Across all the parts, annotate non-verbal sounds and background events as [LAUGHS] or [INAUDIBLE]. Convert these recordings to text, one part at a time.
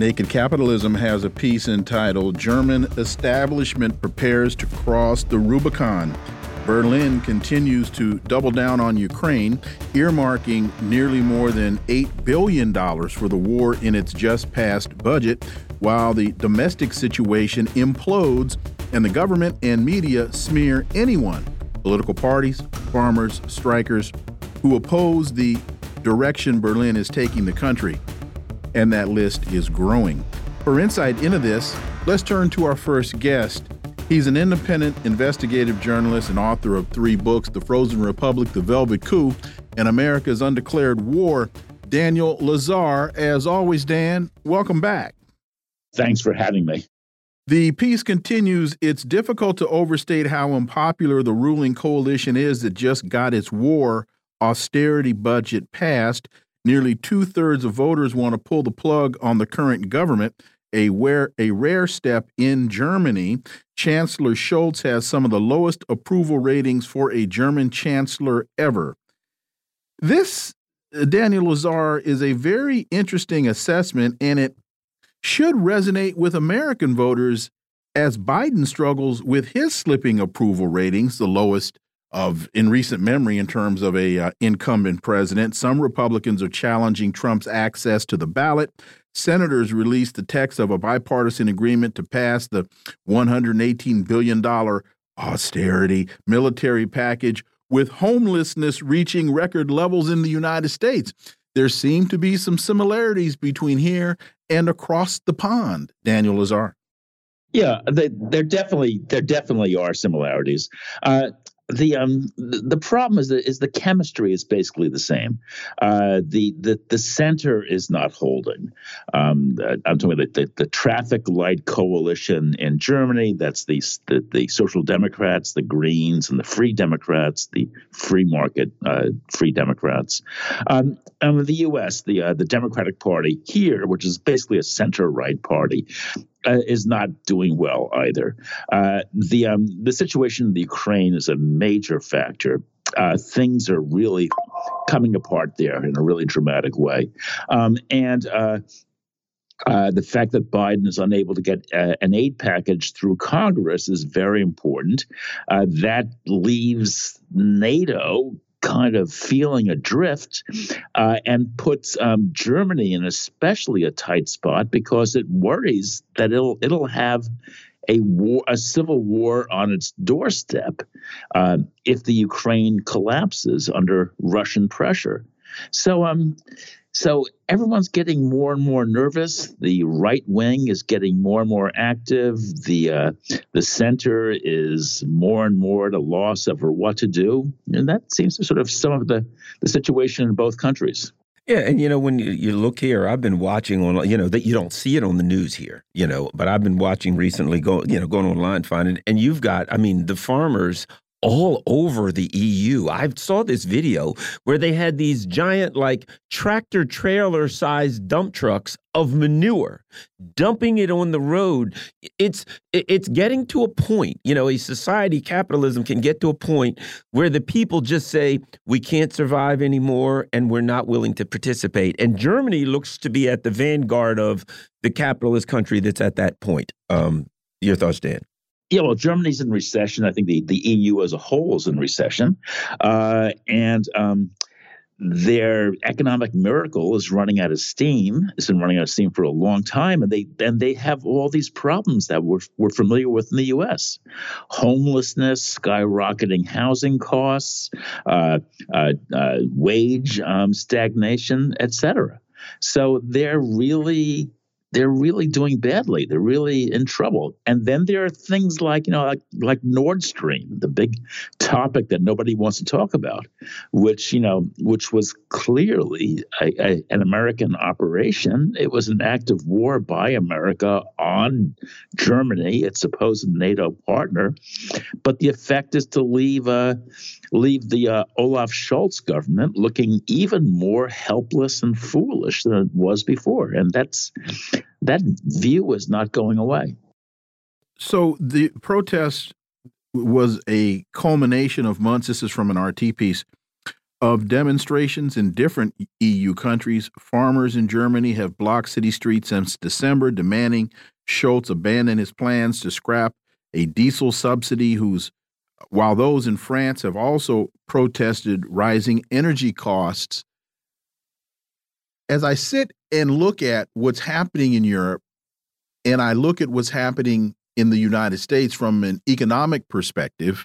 Naked Capitalism has a piece entitled German Establishment Prepares to Cross the Rubicon. Berlin continues to double down on Ukraine, earmarking nearly more than $8 billion for the war in its just passed budget, while the domestic situation implodes and the government and media smear anyone, political parties, farmers, strikers, who oppose the direction Berlin is taking the country and that list is growing. For insight into this, let's turn to our first guest. He's an independent investigative journalist and author of three books The Frozen Republic, The Velvet Coup, and America's Undeclared War. Daniel Lazare. as always, Dan, welcome back. Thanks for having me. The piece continues It's difficult to overstate how unpopular the ruling coalition is that just got its war austerity budget passed. Nearly two thirds of voters want to pull the plug on the current government, a, where, a rare step in Germany. Chancellor Scholz has some of the lowest approval ratings for a German chancellor ever. This, uh, Daniel Lazare, is a very interesting assessment, and it should resonate with American voters as Biden struggles with his slipping approval ratings, the lowest of in recent memory in terms of a uh, incumbent president. Some Republicans are challenging Trump's access to the ballot. Senators released the text of a bipartisan agreement to pass the 118 billion dollar austerity military package with homelessness reaching record levels in the United States. There seem to be some similarities between here and across the pond, Daniel Lazare. Yeah, there definitely there definitely are similarities. Uh, the um the, problem is that is the chemistry is basically the same. Uh, the the the center is not holding. Um, I'm talking about the, the, traffic light coalition in Germany. That's the, the the Social Democrats, the Greens, and the Free Democrats, the free market uh, Free Democrats. Um, and the U.S., the uh, the Democratic Party here, which is basically a center right party, uh, is not doing well either. Uh, the um, the situation in the Ukraine is a major factor. Uh, things are really coming apart there in a really dramatic way, um, and. Uh, uh, the fact that Biden is unable to get uh, an aid package through Congress is very important. that leaves NATO kind of feeling adrift uh, and puts um, Germany in especially a tight spot because it worries that it'll it'll have a war, a civil war on its doorstep uh, if the Ukraine collapses under Russian pressure. So um, so everyone's getting more and more nervous. The right wing is getting more and more active. The uh, the center is more and more at a loss over what to do, and that seems to sort of sum up the the situation in both countries. Yeah, and you know when you, you look here, I've been watching on you know that you don't see it on the news here, you know, but I've been watching recently, go you know going online finding, and you've got, I mean, the farmers all over the EU. I saw this video where they had these giant, like tractor trailer sized dump trucks of manure, dumping it on the road. It's it's getting to a point, you know, a society capitalism can get to a point where the people just say we can't survive anymore and we're not willing to participate. And Germany looks to be at the vanguard of the capitalist country that's at that point. Um, your thoughts, Dan? Yeah, well, Germany's in recession. I think the, the EU as a whole is in recession. Uh, and um, their economic miracle is running out of steam. It's been running out of steam for a long time, and they and they have all these problems that we're, we're familiar with in the U.S. Homelessness, skyrocketing housing costs, uh, uh, uh, wage um, stagnation, etc. So they're really they're really doing badly. They're really in trouble. And then there are things like, you know, like, like Nord Stream, the big topic that nobody wants to talk about, which, you know, which was clearly a, a, an American operation. It was an act of war by America on Germany, its supposed NATO partner. But the effect is to leave uh, leave the uh, Olaf Scholz government looking even more helpless and foolish than it was before. And that's that view is not going away. So the protest was a culmination of months. This is from an RT piece of demonstrations in different EU countries. Farmers in Germany have blocked city streets since December, demanding Scholz abandon his plans to scrap a diesel subsidy whose while those in France have also protested rising energy costs. As I sit and look at what's happening in Europe, and I look at what's happening in the United States from an economic perspective,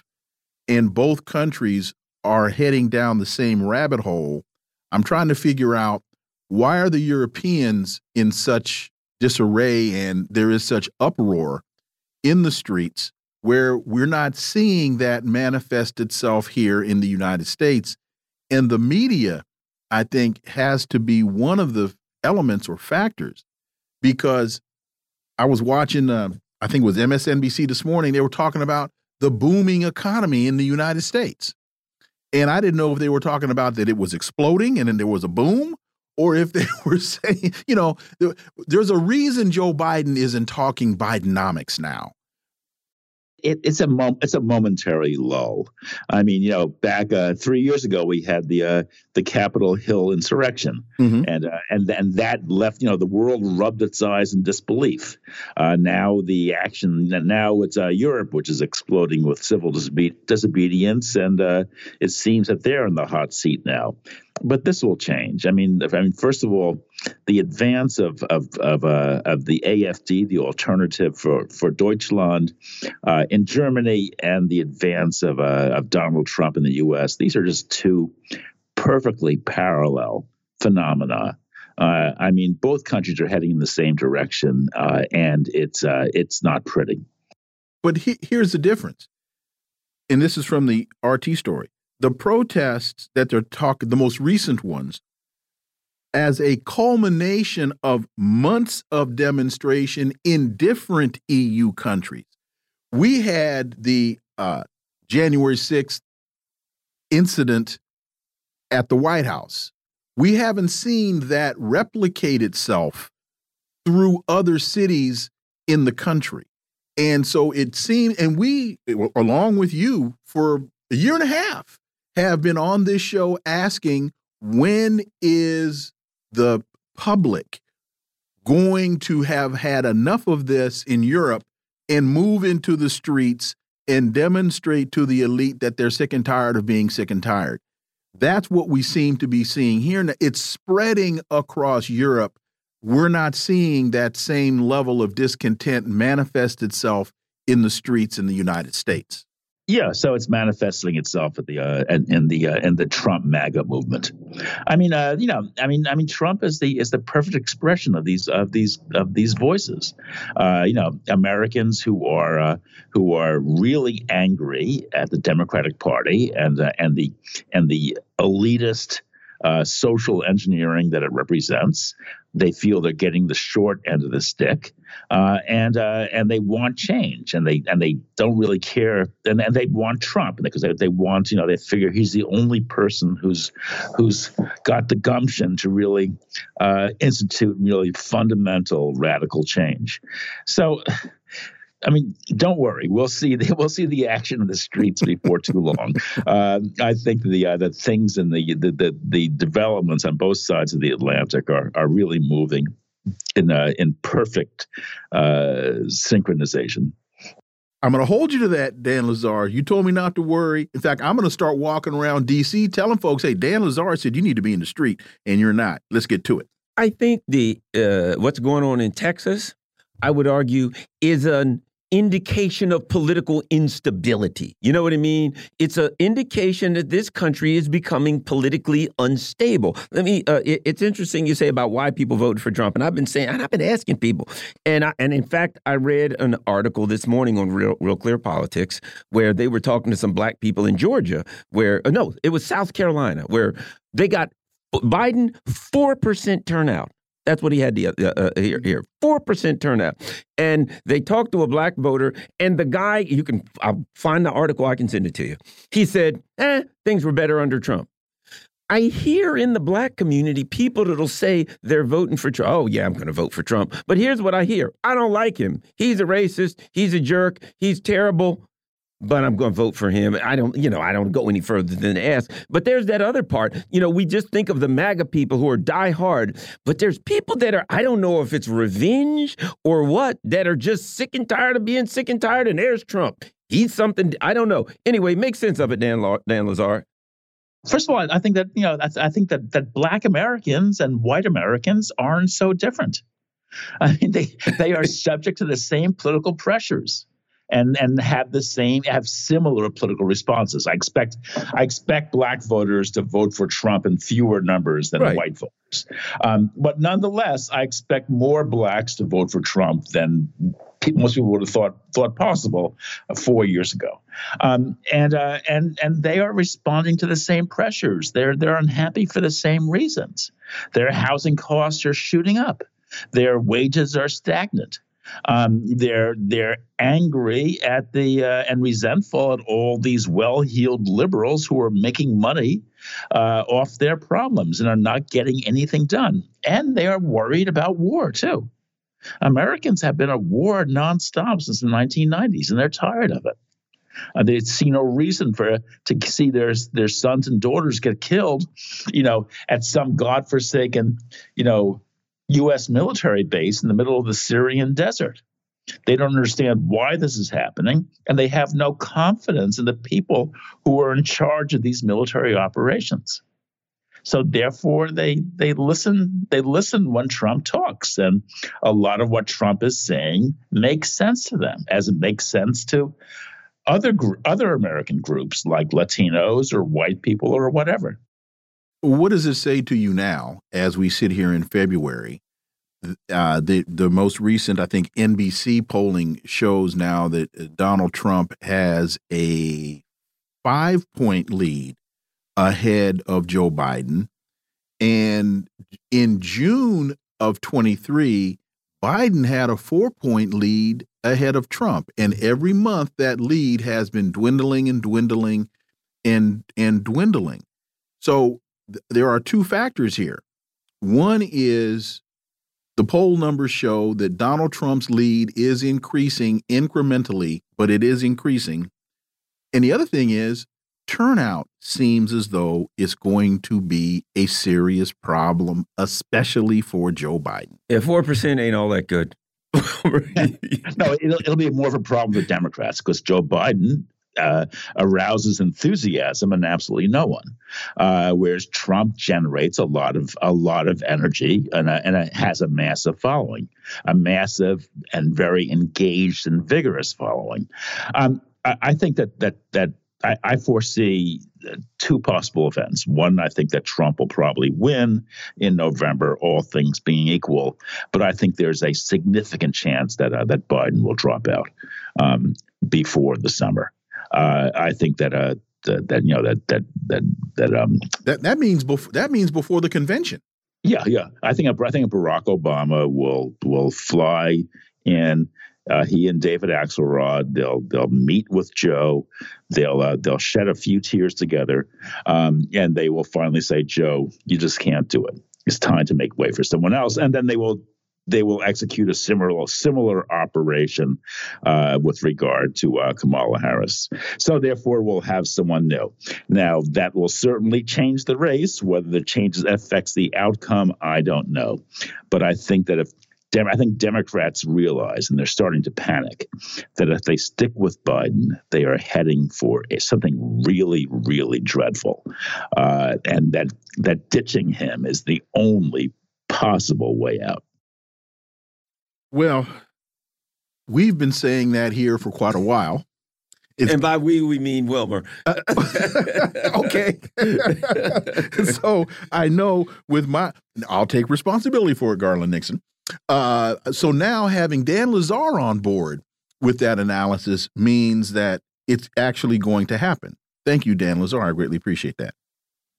and both countries are heading down the same rabbit hole, I'm trying to figure out why are the Europeans in such disarray and there is such uproar in the streets where we're not seeing that manifest itself here in the United States. And the media, I think, has to be one of the elements or factors because I was watching, uh, I think it was MSNBC this morning, they were talking about the booming economy in the United States. And I didn't know if they were talking about that it was exploding and then there was a boom, or if [LAUGHS] they were saying, you know, there's a reason Joe Biden isn't talking Bidenomics now it, it's a mom, it's a momentary lull. I mean, you know, back uh, three years ago we had the uh, the Capitol Hill insurrection, mm-hmm. and uh, and and that left you know the world rubbed its eyes in disbelief. Uh, now the action now it's uh, Europe which is exploding with civil disobedience, and uh, it seems that they're in the hot seat now but this will change. I mean, if, I mean, first of all, the advance of of of, uh, of the AFD, the alternative for for Deutschland, uh, in Germany, and the advance of uh, of Donald Trump in the U.S. These are just two perfectly parallel phenomena. Uh, I mean, both countries are heading in the same direction, uh, and it's uh, it's not pretty. But he, here's the difference, and this is from the RT story the protests that they're talking, the most recent ones, as a culmination of months of demonstration in different EU countries. We had the uh, January 6th incident at the White House. We haven't seen that replicate itself through other cities in the country. And so it seemed, and we, along with you, for a year and a half, have been on this show asking when is the public going to have had enough of this in Europe and move into the streets and demonstrate to the elite that they're sick and tired of being sick and tired. That's what we seem to be seeing here. It's spreading across Europe. We're not seeing that same level of discontent manifest itself in the streets in the United States. Yeah, so it's manifesting itself at the uh, in, in the uh, in the Trump MAGA movement. I mean, uh, you know, I mean, I mean, Trump is the is the perfect expression of these of these of these voices. Uh, you know, Americans who are uh, who are really angry at the Democratic Party and uh, and the and the elitist uh, social engineering that it represents. They feel they're getting the short end of the stick, uh, and uh, and they want change, and they and they don't really care, and, and they want Trump because they, they want you know they figure he's the only person who's who's got the gumption to really uh, institute really fundamental radical change. So I mean, don't worry. We'll see. The, we'll see the action in the streets before too long. [LAUGHS] Uh, I think the uh, the things and the, the, the the developments on both sides of the Atlantic are are really moving in uh, in perfect uh, synchronization. I'm going to hold you to that, Dan Lazare. You told me not to worry. In fact, I'm going to start walking around D.C. telling folks, "Hey, Dan Lazare said you need to be in the street, and you're not. Let's get to it." I think the uh, what's going on in Texas, I would argue, is an indication of political instability. You know what I mean? It's an indication that this country is becoming politically unstable. Let me. Uh, it, it's interesting you say about why people voted for Trump, and I've been saying, and I've been asking people, and I, and in fact, I read an article this morning on Real Real Clear Politics where they were talking to some black people in Georgia, where uh, no, it was South Carolina, where they got Biden four percent turnout. That's what he had to, uh, uh, here. Here, four percent turnout, and they talked to a black voter, and the guy you can I'll find the article. I can send it to you. He said, "Eh, things were better under Trump." I hear in the black community people that'll say they're voting for Trump. Oh, yeah, I'm going to vote for Trump. But here's what I hear I don't like him. He's a racist. He's a jerk. He's terrible but I'm going to vote for him. I don't, you know, I don't go any further than ask. But there's that other part. You know, we just think of the MAGA people who are die hard, but there's people that are, I don't know if it's revenge or what, that are just sick and tired of being sick and tired. And there's Trump. He's something, I don't know. Anyway, make sense of it, Dan, Dan Lazare. First of all, I think that, you know, I think that, that black Americans and white Americans aren't so different. I mean, they, they are [LAUGHS] subject to the same political pressures and and have the same have similar political responses. I expect I expect black voters to vote for Trump in fewer numbers than right. white voters, um, but nonetheless, I expect more blacks to vote for Trump than most people would have thought thought possible uh, four years ago. Um, and uh, and and they are responding to the same pressures. They're they're unhappy for the same reasons. Their housing costs are shooting up. Their wages are stagnant. Um, they're they're angry at the uh, and resentful at all these well-heeled liberals who are making money uh, off their problems and are not getting anything done. And they are worried about war too. Americans have been at war nonstop since the 1990s, and they're tired of it. Uh, they see no reason for to see their their sons and daughters get killed, you know, at some godforsaken, you know, U.S. military base in the middle of the Syrian desert. They don't understand why this is happening, and they have no confidence in the people who are in charge of these military operations. So therefore, they they listen they listen when Trump talks, and a lot of what Trump is saying makes sense to them, as it makes sense to other other American groups like Latinos or white people or whatever what does it say to you now as we sit here in February? Uh, the the most recent, I think, NBC polling shows now that uh, Donald Trump has a five point lead ahead of Joe Biden, and in June of twenty three, Biden had a four point lead ahead of Trump, and every month that lead has been dwindling and dwindling and and dwindling. So there are two factors here. One is the poll numbers show that Donald Trump's lead is increasing incrementally, but it is increasing. And the other thing is turnout seems as though it's going to be a serious problem, especially for Joe Biden. Yeah, 4% ain't all that good. [LAUGHS] [LAUGHS] no, it'll, it'll, be more of a problem with Democrats because Joe Biden uh, arouses enthusiasm and absolutely no one. Uh, whereas Trump generates a lot of a lot of energy and, a, and a, has a massive following, a massive and very engaged and vigorous following. Um, I, I, think that that that I, I foresee two possible events. One, I think that Trump will probably win in November, all things being equal. But I think there's a significant chance that uh, that Biden will drop out um, before the summer uh, I think that uh, that, that you know that that that that um that that means before that means before the convention. Yeah, yeah. I think I think Barack Obama will will fly in. Uh, he and David Axelrod they'll they'll meet with Joe. They'll uh, they'll shed a few tears together, um, and they will finally say, Joe, you just can't do it. It's time to make way for someone else. And then they will they will execute a similar similar operation uh, with regard to uh, Kamala Harris. So therefore, we'll have someone new. Now that will certainly change the race. Whether the changes affects the outcome, I don't know. But I think that if I think Democrats realize, and they're starting to panic, that if they stick with Biden, they are heading for something really, really dreadful, uh, and that that ditching him is the only possible way out. Well, we've been saying that here for quite a while. It's, and by we, we mean Wilmer. Uh, [LAUGHS] okay. [LAUGHS] so I know with my, I'll take responsibility for it, Garland Nixon. Uh, so now having Dan Lazare on board with that analysis means that it's actually going to happen. Thank you, Dan Lazare. I greatly appreciate that.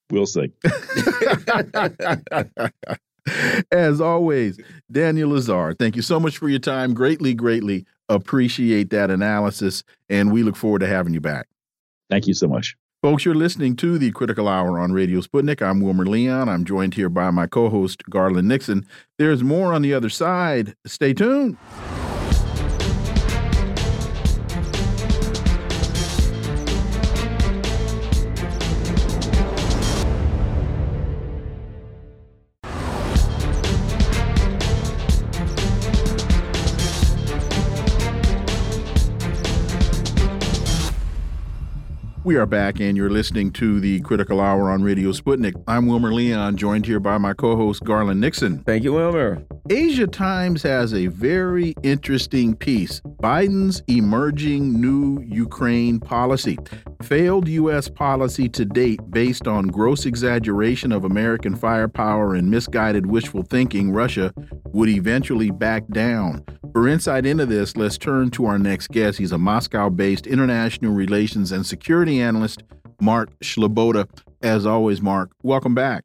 We'll see. [LAUGHS] [LAUGHS] As always, Daniel Lazare, thank you so much for your time. Greatly, greatly appreciate that analysis, and we look forward to having you back. Thank you so much. Folks, you're listening to the Critical Hour on Radio Sputnik. I'm Wilmer Leon. I'm joined here by my co host, Garland Nixon. There's more on the other side. Stay tuned. We are back, and you're listening to the Critical Hour on Radio Sputnik. I'm Wilmer Leon, joined here by my co host, Garland Nixon. Thank you, Wilmer. Asia Times has a very interesting piece Biden's emerging new Ukraine policy. Failed U.S. policy to date based on gross exaggeration of American firepower and misguided wishful thinking, Russia would eventually back down. For insight into this, let's turn to our next guest. He's a Moscow based international relations and security analyst, Mark Sleboda. As always, Mark, welcome back.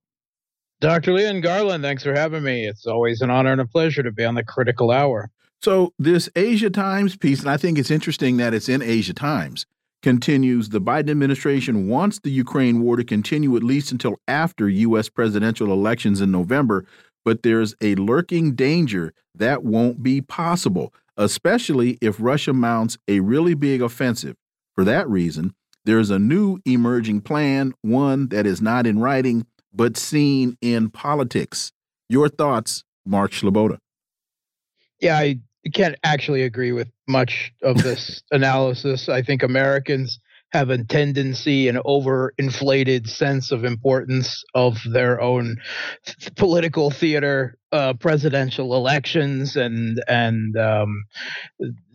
Dr. Leon Garland, thanks for having me. It's always an honor and a pleasure to be on the critical hour. So, this Asia Times piece, and I think it's interesting that it's in Asia Times, continues the Biden administration wants the Ukraine war to continue at least until after U.S. presidential elections in November, but there's a lurking danger that won't be possible, especially if Russia mounts a really big offensive. For that reason, there's a new emerging plan, one that is not in writing, but seen in politics. Your thoughts, Mark Sleboda? Yeah, I can't actually agree with much of this [LAUGHS] analysis. I think Americans have a tendency, an overinflated sense of importance of their own th political theater, uh, presidential elections, and and um,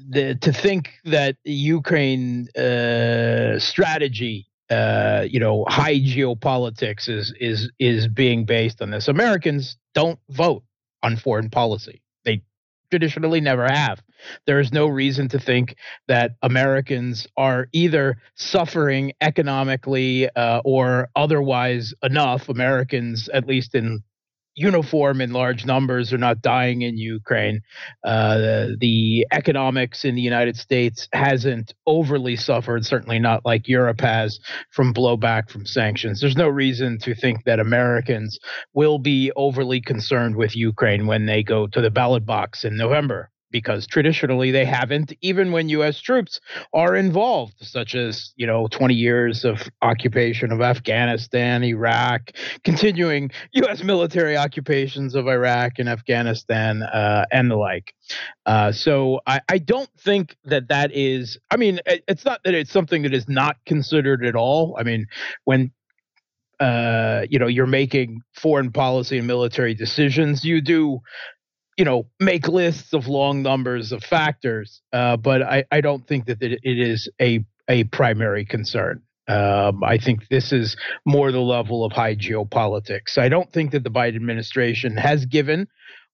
the, to think that Ukraine uh, strategy uh, you know, high geopolitics is is is being based on this. Americans don't vote on foreign policy. They traditionally never have. There is no reason to think that Americans are either suffering economically uh, or otherwise enough. Americans, at least in uniform in large numbers are not dying in Ukraine. Uh, the, the, economics in the United States hasn't overly suffered, certainly not like Europe has, from blowback from sanctions. There's no reason to think that Americans will be overly concerned with Ukraine when they go to the ballot box in November because traditionally they haven't, even when U.S. troops are involved, such as, you know, 20 years of occupation of Afghanistan, Iraq, continuing U.S. military occupations of Iraq and Afghanistan, uh, and the like. Uh, so I, I don't think that that is, I mean, it's not that it's something that is not considered at all. I mean, when uh, you know, you're making foreign policy and military decisions. You do you know make lists of long numbers of factors uh, but I, I don't think that it is a a primary concern um, I think this is more the level of high geopolitics. I don't think that the Biden administration has given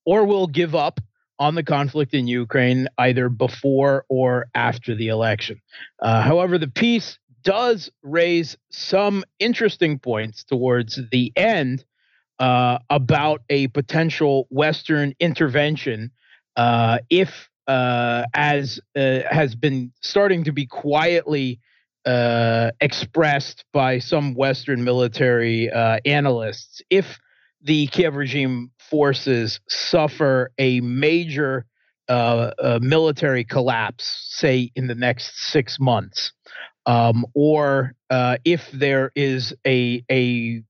or will give up on the conflict in Ukraine either before or after the election. Uh, however, the piece does raise some interesting points towards the end uh, about a potential Western intervention uh, if, uh, as uh, has been starting to be quietly uh, expressed by some Western military uh, analysts, if the Kiev regime forces suffer a major military collapse, say in the next six months, um, or if there is a a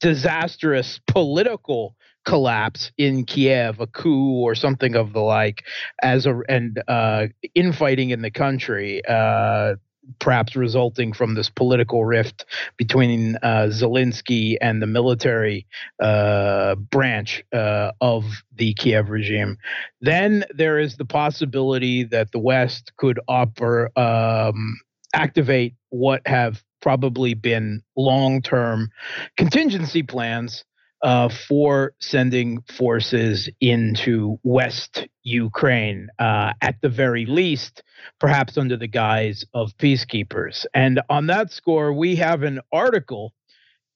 disastrous political collapse in Kiev, a coup or something of the like, as a and uh, infighting in the country. Uh, perhaps resulting from this political rift between uh, Zelensky and the military uh, branch uh, of the Kiev regime. Then there is the possibility that the West could offer um, activate what have probably been long-term contingency plans uh, for sending forces into West Ukraine, uh, at the very least, perhaps under the guise of peacekeepers. And on that score, we have an article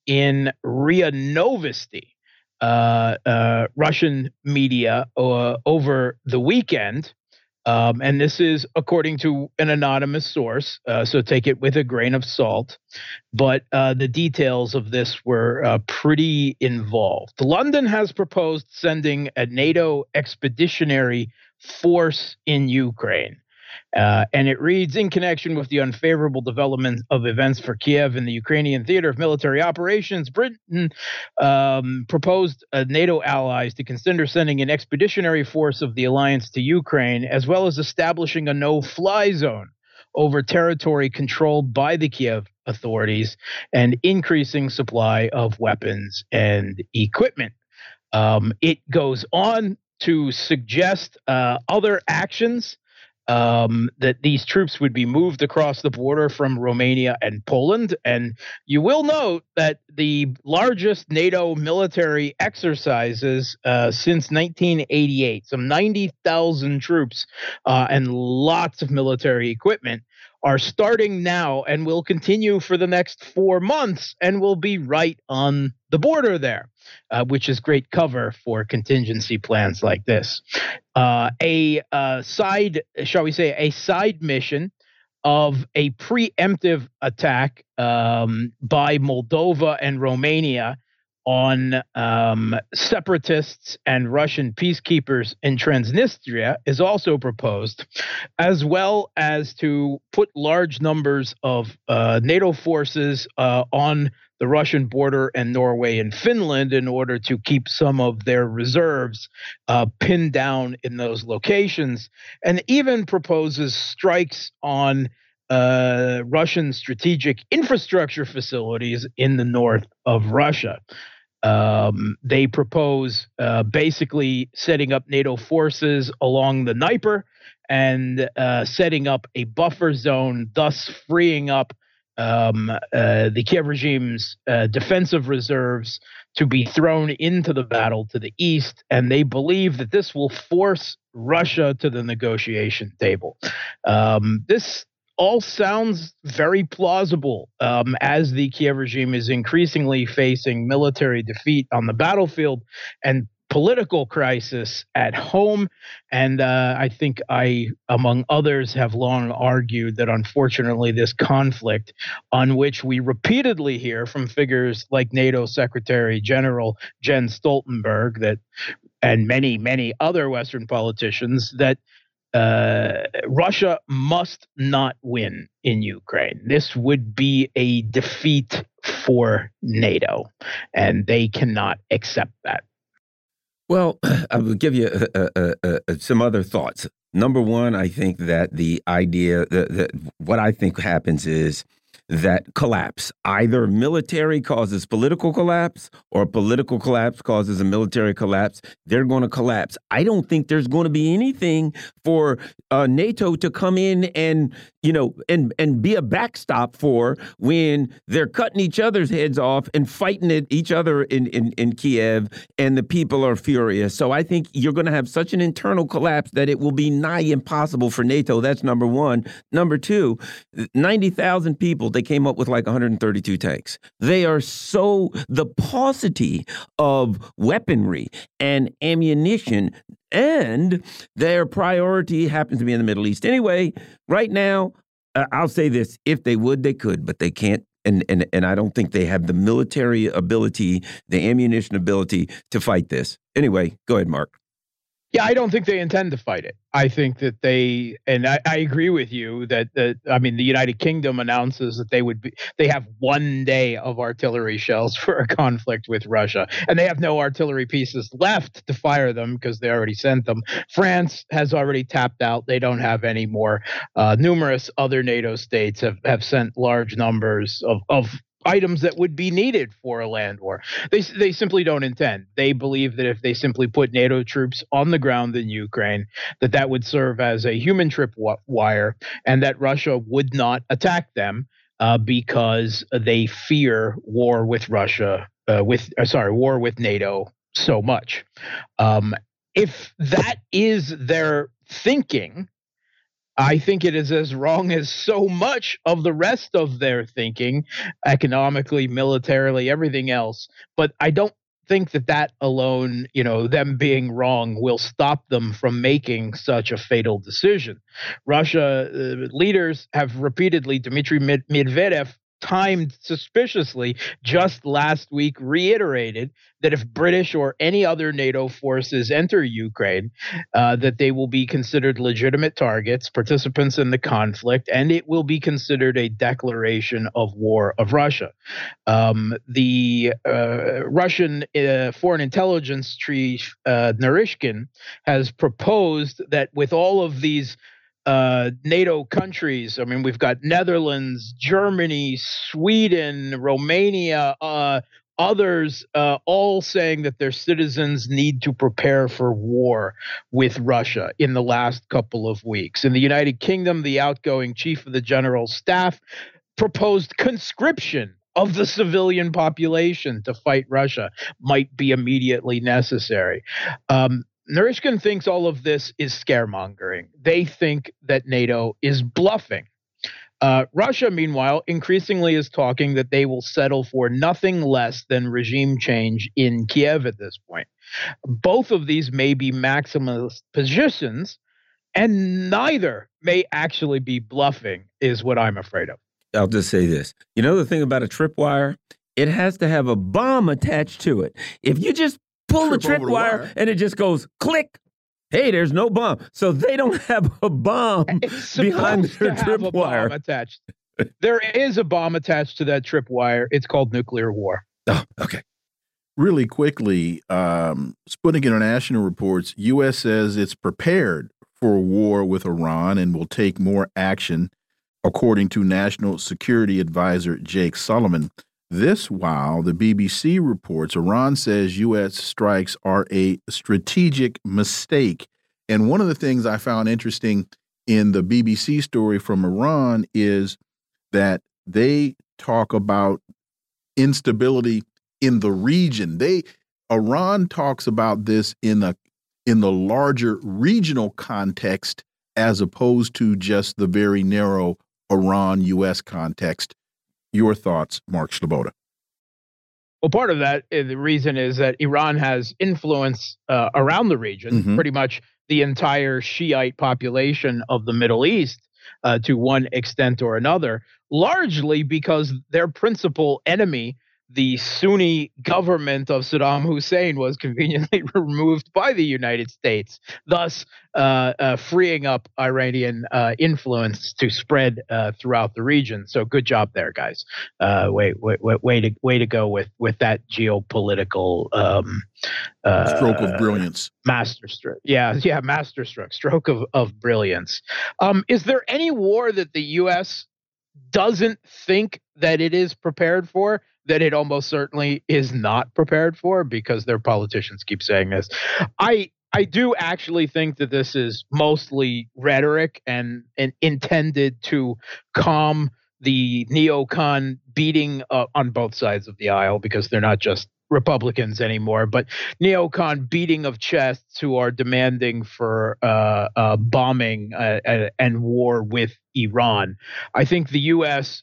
in RIA Novosti, uh, uh Russian media, uh, over the weekend um, and this is according to an anonymous source, uh, so take it with a grain of salt. But uh, the details of this were uh, pretty involved. London has proposed sending a NATO expeditionary force in Ukraine. Uh, and it reads In connection with the unfavorable development of events for Kiev and the Ukrainian theater of military operations, Britain um, proposed uh, NATO allies to consider sending an expeditionary force of the alliance to Ukraine, as well as establishing a no fly zone over territory controlled by the Kiev authorities and increasing supply of weapons and equipment. Um, it goes on to suggest uh, other actions um, that these troops would be moved across the border from Romania and Poland. And you will note that the largest NATO military exercises uh, since 1988, some 90,000 troops uh, and lots of military equipment, are starting now and will continue for the next four months and will be right on the border there, uh, which is great cover for contingency plans like this. Uh, a uh, side, shall we say, a side mission of a preemptive attack um, by Moldova and Romania on um, separatists and Russian peacekeepers in Transnistria is also proposed, as well as to put large numbers of uh, NATO forces uh, on the Russian border and Norway and Finland in order to keep some of their reserves uh, pinned down in those locations, and even proposes strikes on uh, Russian strategic infrastructure facilities in the north of Russia. Um, they propose uh, basically setting up NATO forces along the Dnieper and uh, setting up a buffer zone, thus freeing up um, uh, the Kiev regime's uh, defensive reserves to be thrown into the battle to the east. And they believe that this will force Russia to the negotiation table. Um, this all sounds very plausible um, as the Kiev regime is increasingly facing military defeat on the battlefield and political crisis at home. And uh, I think I, among others, have long argued that unfortunately, this conflict, on which we repeatedly hear from figures like NATO Secretary General Jens Stoltenberg, that and many, many other Western politicians, that uh, Russia must not win in Ukraine. This would be a defeat for NATO, and they cannot accept that. Well, [CLEARS THROAT] I will give you uh, uh, uh, some other thoughts. Number one, I think that the idea that, that what I think happens is that collapse. Either military causes political collapse or political collapse causes a military collapse. They're going to collapse. I don't think there's going to be anything for uh, NATO to come in and you know and and be a backstop for when they're cutting each other's heads off and fighting at each other in in, in Kiev and the people are furious. So I think you're going to have such an internal collapse that it will be nigh impossible for NATO. That's number one. Number two, ninety thousand people they came up with like 132 tanks. They are so the paucity of weaponry and ammunition and their priority happens to be in the Middle East. Anyway, right now, uh, I'll say this: if they would, they could, but they can't. And, and and I don't think they have the military ability, the ammunition ability to fight this. Anyway, go ahead, Mark. Yeah, I don't think they intend to fight it. I think that they, and I, I, agree with you that that I mean the United Kingdom announces that they would be they have one day of artillery shells [LAUGHS] for a conflict with Russia, and they have no artillery pieces left to fire them because they already sent them. France has already tapped out; they don't have any more. Uh, numerous other NATO states have have sent large numbers of of items that would be needed for a land war. They they simply don't intend. They believe that if they simply put NATO troops on the ground in Ukraine, that that would serve as a human tripwire, and that Russia would not attack them uh, because they fear war with Russia, uh, with uh, sorry, war with NATO so much. Um, if that is their thinking, I think it is as wrong as so much of the rest of their thinking, economically, militarily, everything else. But I don't think that that alone, you know, them being wrong will stop them from making such a fatal decision. Russia uh, leaders have repeatedly, Dmitry Medvedev timed suspiciously just last week reiterated that if British or any other NATO forces enter Ukraine, uh, that they will be considered legitimate targets, participants in the conflict, and it will be considered a declaration of war of Russia. Um, the uh, Russian uh, Foreign Intelligence Chief uh, Naryshkin has proposed that with all of these uh, NATO countries. I mean, we've got Netherlands, Germany, Sweden, Romania, uh, others, uh, all saying that their citizens need to prepare for war with Russia in the last couple of weeks. In the United Kingdom, the outgoing chief of the general staff proposed conscription of the civilian population to fight Russia might be immediately necessary. Um, Naryshkin thinks all of this is scaremongering. They think that NATO is bluffing. Uh, Russia, meanwhile, increasingly is talking that they will settle for nothing less than regime change in Kiev at this point. Both of these may be maximalist positions, and neither may actually be bluffing, is what I'm afraid of. I'll just say this. You know the thing about a tripwire? It has to have a bomb attached to it. If you just pull the tripwire wire, and it just goes click. Hey, there's no bomb. So they don't [LAUGHS] have a bomb behind their tripwire attached. there is a bomb attached to that trip wire. It's called nuclear war. Oh, okay. Really quickly, um, Sputnik International reports U.S. says it's prepared for war with Iran and will take more action, according to National Security Advisor Jake Sullivan. This while the BBC reports Iran says U.S. strikes are a strategic mistake. And one of the things I found interesting in the BBC story from Iran is that they talk about instability in the region. They Iran talks about this in a in the larger regional context as opposed to just the very narrow Iran US context your thoughts, Mark Sleboda. Well, part of that, uh, the reason is that Iran has influence uh, around the region, mm -hmm. pretty much the entire Shiite population of the Middle East uh, to one extent or another, largely because their principal enemy the Sunni government of Saddam Hussein was conveniently [LAUGHS] removed by the United States, thus uh, uh, freeing up Iranian uh, influence to spread uh, throughout the region. So, good job there, guys. Uh, way, way, way to way to go with with that geopolitical um, uh, stroke of brilliance, master stroke. Yeah, yeah, master stroke, stroke of of brilliance. Um, is there any war that the U.S. doesn't think that it is prepared for? That it almost certainly is not prepared for because their politicians keep saying this. I I do actually think that this is mostly rhetoric and, and intended to calm the neocon beating uh, on both sides of the aisle because they're not just Republicans anymore, but neocon beating of chests who are demanding for uh, uh, bombing uh, and war with Iran. I think the U.S.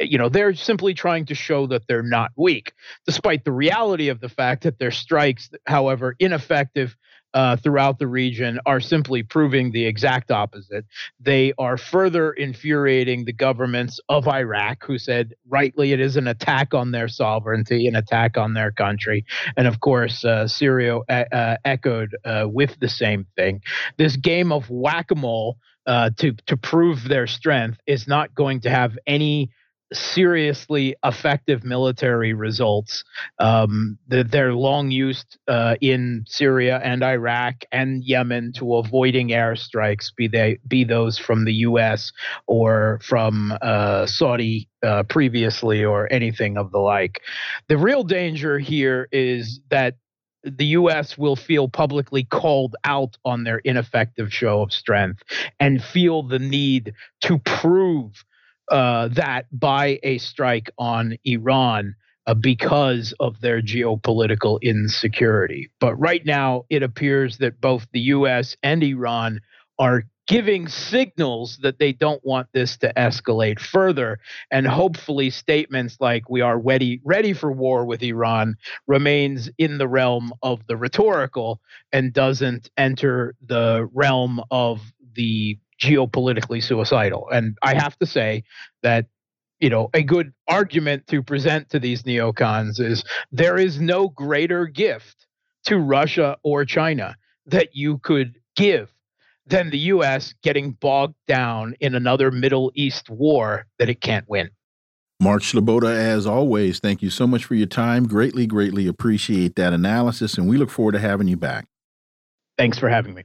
Uh, you know they're simply trying to show that they're not weak despite the reality of the fact that their strikes however ineffective uh, throughout the region are simply proving the exact opposite. They are further infuriating the governments of Iraq, who said rightly it is an attack on their sovereignty, an attack on their country. And of course, uh, Syria uh, echoed uh, with the same thing. This game of whack a mole. Uh, to to prove their strength is not going to have any seriously effective military results. Um, they're long used uh, in Syria and Iraq and Yemen to avoiding airstrikes, be they be those from the U.S. or from uh, Saudi uh, previously or anything of the like. The real danger here is that the U.S. will feel publicly called out on their ineffective show of strength and feel the need to prove uh, that by a strike on Iran uh, because of their geopolitical insecurity. But right now, it appears that both the U.S. and Iran are giving signals that they don't want this to escalate further and hopefully statements like we are ready ready for war with Iran remains in the realm of the rhetorical and doesn't enter the realm of the geopolitically suicidal. And I have to say that you know a good argument to present to these neocons is there is no greater gift to Russia or China that you could give than the US getting bogged down in another Middle East war that it can't win. Mark Sleboda, as always, thank you so much for your time. Greatly, greatly appreciate that analysis, and we look forward to having you back. Thanks for having me.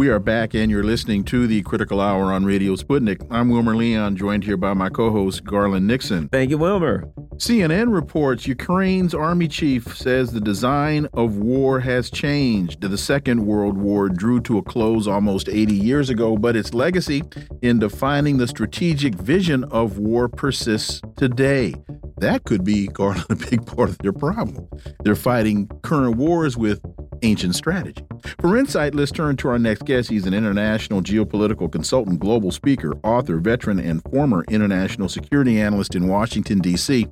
We are back, and you're listening to the Critical Hour on Radio Sputnik. I'm Wilmer Leon, joined here by my co host, Garland Nixon. Thank you, Wilmer. CNN reports Ukraine's army chief says the design of war has changed. The Second World War drew to a close almost 80 years ago, but its legacy in defining the strategic vision of war persists today. That could be, Garland, [LAUGHS] a big part of their problem. They're fighting current wars with ancient strategy. For insight, let's turn to our next guest. He's an international geopolitical consultant, global speaker, author, veteran, and former international security analyst in Washington, D.C.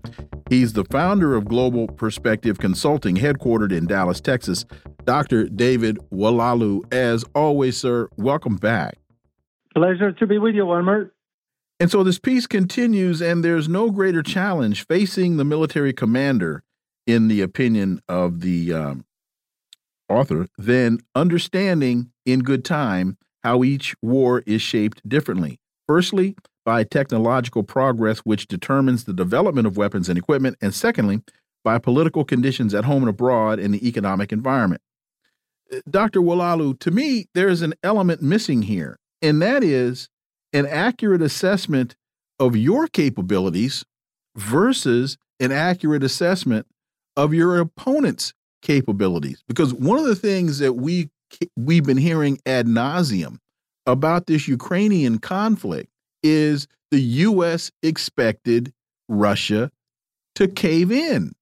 He's the founder of Global Perspective Consulting, headquartered in Dallas, Texas. Dr. David Oualaalou, as always, sir, welcome back. Pleasure to be with you, Wilmer. And so this piece continues, and there's no greater challenge facing the military commander, in the opinion of the um, author, then understanding in good time how each war is shaped differently. Firstly, by technological progress, which determines the development of weapons and equipment, and secondly, by political conditions at home and abroad in the economic environment. Dr. Oualaalou, to me, there's an element missing here, and that is an accurate assessment of your capabilities versus an accurate assessment of your opponent's capabilities. Because one of the things that we we've been hearing ad nauseum about this Ukrainian conflict is the U.S. expected Russia to cave in.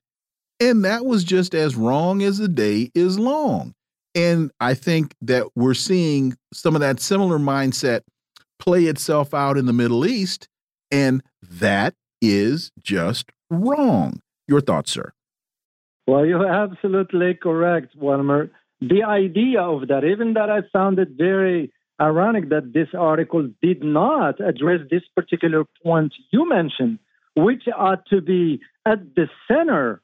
And that was just as wrong as the day is long. And I think that we're seeing some of that similar mindset play itself out in the Middle East. And that is just wrong. Your thoughts, sir? Well, you're absolutely correct, Wilmer. The idea of that, even that I found it very ironic that this article did not address this particular point you mentioned, which ought to be at the center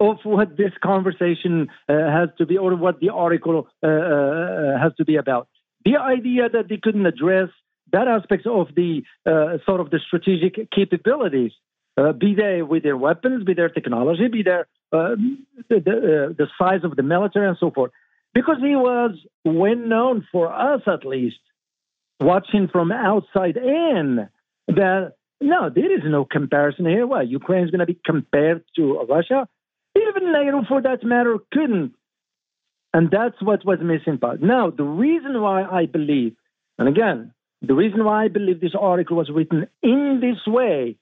of what this conversation uh, has to be, or what the article uh, uh, has to be about. The idea that they couldn't address that aspect of the uh, sort of the strategic capabilities uh, be they with their weapons, be their technology, be their uh, the, the, uh, the size of the military and so forth. Because he was well known for us, at least, watching from outside in, that no, there is no comparison here. Why Ukraine is going to be compared to Russia? Even NATO, for that matter, couldn't And that's what was missing part. Now, the reason why I believe, and again, the reason why I believe this article was written in this way,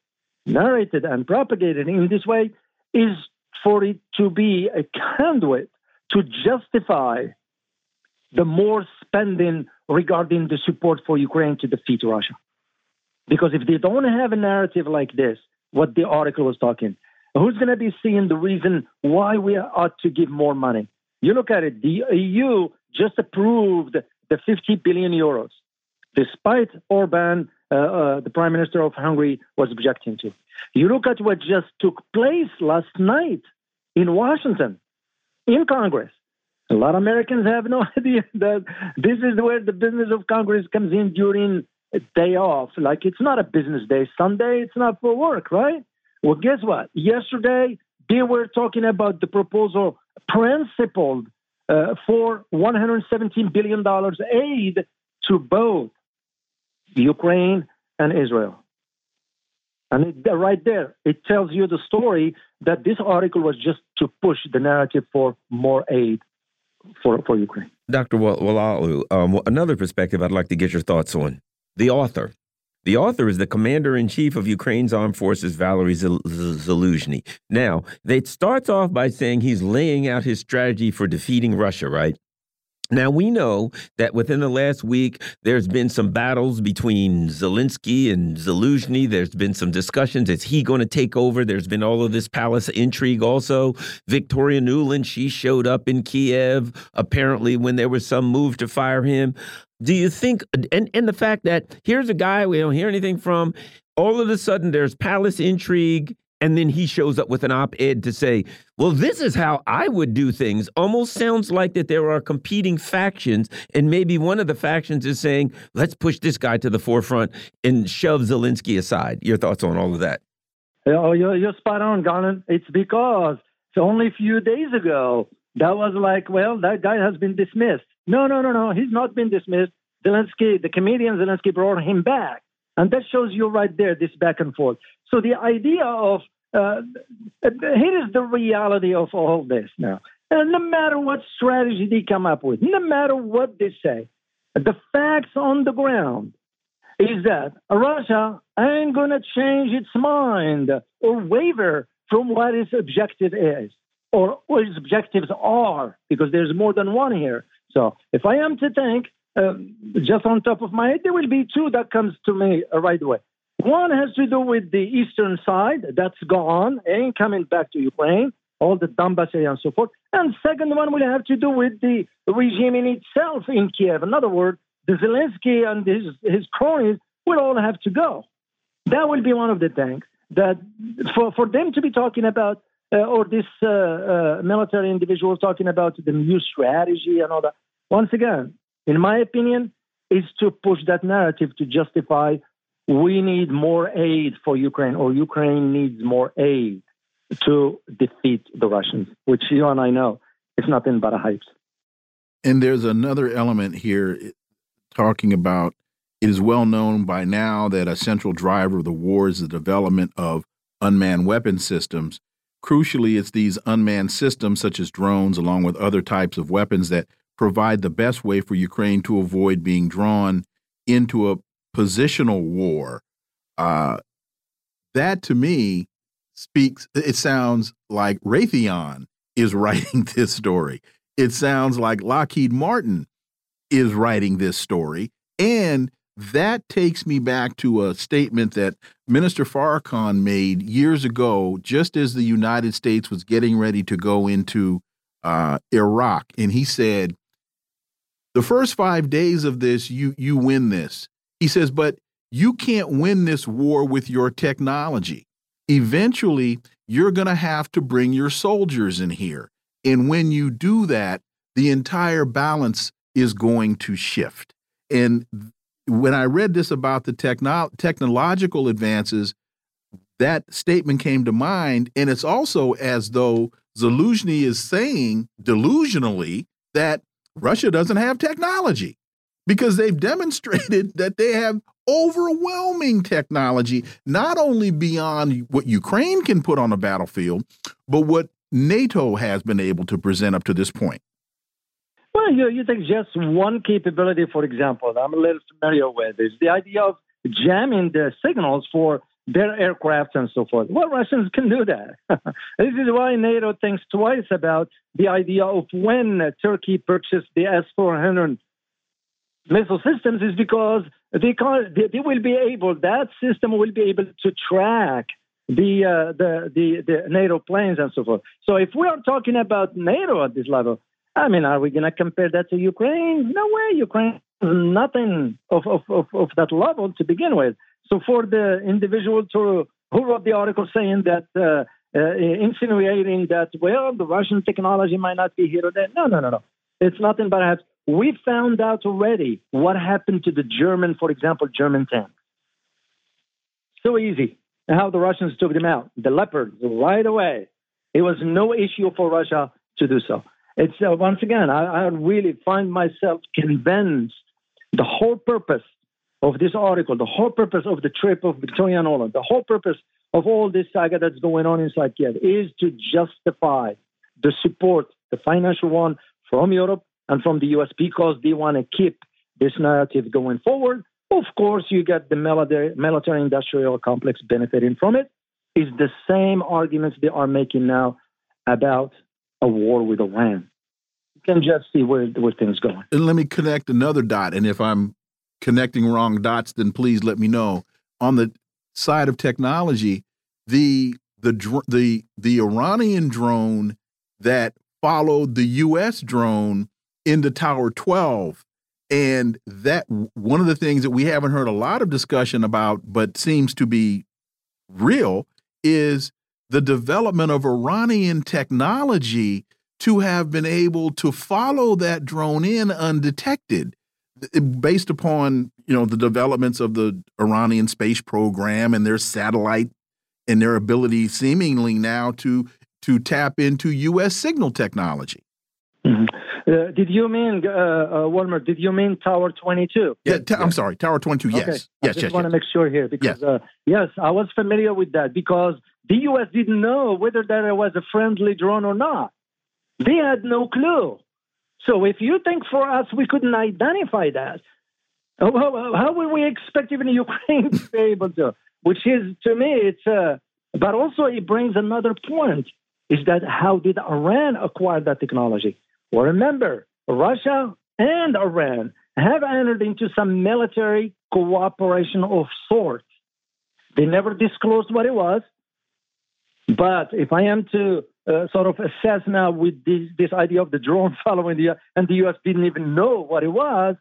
narrated and propagated in this way, is for it to be a conduit to justify the more spending regarding the support for Ukraine to defeat Russia. Because if they don't have a narrative like this, what the article was talking, who's going to be seeing the reason why we ought to give more money? You look at it, the EU just approved the 50 billion euros, despite Orban, uh, uh, the prime minister of Hungary, was objecting to. You look at what just took place last night in Washington, in Congress. A lot of Americans have no [LAUGHS] idea that this is where the business of Congress comes in during a day off. Like it's not a business day. Sunday, it's not for work, right? Well, guess what? Yesterday, they were talking about the proposal principled uh, for $117 billion aid to both Ukraine and Israel. And it, right there, it tells you the story that this article was just to push the narrative for more aid for, for Ukraine. Dr. Oualaalou, um, another perspective I'd like to get your thoughts on. The author. The author is the commander in chief of Ukraine's armed forces, Valery Zaluzhny. Now, it starts off by saying he's laying out his strategy for defeating Russia, right? Now, we know that within the last week, there's been some battles between Zelensky and Zaluzhny. There's been some discussions. Is he going to take over? There's been all of this palace intrigue also. Victoria Nuland, she showed up in Kiev, apparently, when there was some move to fire him. Do you think, and, and the fact that here's a guy we don't hear anything from, all of a sudden there's palace intrigue and then he shows up with an op-ed to say well this is how i would do things. Almost sounds like that there are competing factions and maybe one of the factions is saying let's push this guy to the forefront and shove zelensky aside. Your thoughts on all of that? Oh you're, you're spot on Garland. it's because it's only a few days ago that was like well that guy has been dismissed. No no no no he's not been dismissed. Zelensky the comedian zelensky brought him back and that shows you right there this back and forth so the idea of uh, here is the reality of all this now. And no matter what strategy they come up with, no matter what they say, the facts on the ground is that Russia ain't going to change its mind or waver from what its objective is or what its objectives are, because there's more than one here. So if I am to think, uh, just on top of my head, there will be two that comes to me right away. One has to do with the eastern side, that's gone, ain't coming back to Ukraine, all the Donbass area and so forth. And second one will have to do with the regime in itself in Kiev. In other words, the Zelensky and his, his cronies will all have to go. That will be one of the things that for, for them to be talking about, uh, or this uh, uh, military individual talking about the new strategy and all that. Once again, in my opinion, is to push that narrative to justify we need more aid for Ukraine, or Ukraine needs more aid to defeat the Russians, which you and I know is nothing but a hype. And there's another element here eh, talking about it is well known by now that a central driver of the war is the development of unmanned weapon systems. Crucially, it's these unmanned systems, such as drones, along with other types of weapons, that provide the best way for Ukraine to avoid being drawn into a positional war. Uh, that to me speaks, it sounds like Raytheon is [LAUGHS] writing this story. It sounds like Lockheed Martin is writing this story. And that takes me back to a statement that Minister Farrakhan made years ago, just as the United States was getting ready to go into uh, Iraq. And he said, the first five days of this, you you win this. He says, but you can't win this war with your technology. Eventually, you're going to have to bring your soldiers in here. And when you do that, the entire balance is going to shift. And when I read this about the techno technological advances, that statement came to mind. And it's also as though Zaluzhny is saying delusionally that Russia doesn't have technology because they've demonstrated [LAUGHS] that they have overwhelming technology, not only beyond what Ukraine can put on the battlefield, but what NATO has been able to present up to this point. Well, you, you take just one capability, for example, I'm a little familiar with, is the idea of jamming the signals for their aircraft and so forth. Well, Russians can do that. [LAUGHS] this is why NATO thinks twice about the idea of when Turkey purchased the S 400 missile systems, is because they, can, they, will be able, that system will be able to track the, uh, the, the, the NATO planes and so forth. So if we are talking about NATO at this level, I mean, are we going to compare that to Ukraine? No way. Ukraine nothing of, of, of, of that level to begin with. So for the individual to, who wrote the article saying that, uh, uh, insinuating that, well, the Russian technology might not be here or there. No, no, no, no. It's nothing but that. We found out already what happened to the German, for example, German tanks. So easy. How the Russians took them out. The Leopards right away. It was no issue for Russia to do so. It's uh, once again, I, I really find myself convinced the whole purpose of this article, the whole purpose of the trip of Victoria Nuland, the whole purpose of all this saga that's going on inside Kiev is to justify the support, the financial one from Europe and from the US because they want to keep this narrative going forward. Of course, you get the military industrial complex benefiting from it. it. Is the same arguments they are making now about a war with Iran. You can just see where, where things going. And let me connect another dot. And if I'm connecting wrong dots, then please let me know. On the side of technology, the the the the Iranian drone that followed the U.S. drone into Tower 12, and that one of the things that we haven't heard a lot of discussion about, but seems to be real, is the development of Iranian technology to have been able to follow that drone in undetected based upon you know the developments of the Iranian space program and their satellite and their ability seemingly now to to tap into U.S. signal technology. Mm -hmm. uh, did you mean, uh, uh? Did you mean Tower Twenty Two? Yeah, I'm sorry, Tower Twenty Two. Yes, okay. yes, I just yes. want to make sure here because yes. Uh, yes, I was familiar with that because the U.S. didn't know whether that was a friendly drone or not. They had no clue. So if you think for us we couldn't identify that, how, would we expect even [LAUGHS] Ukraine to be able to? Which is, to me, it's, uh, but also it brings another point is that how did Iran acquire that technology? Well, remember, Russia and Iran have entered into some military cooperation of sorts. They never disclosed what it was. But if I am to uh, sort of assess now with this, this idea of the drone [LAUGHS] following the, and the U.S. didn't even know what it was,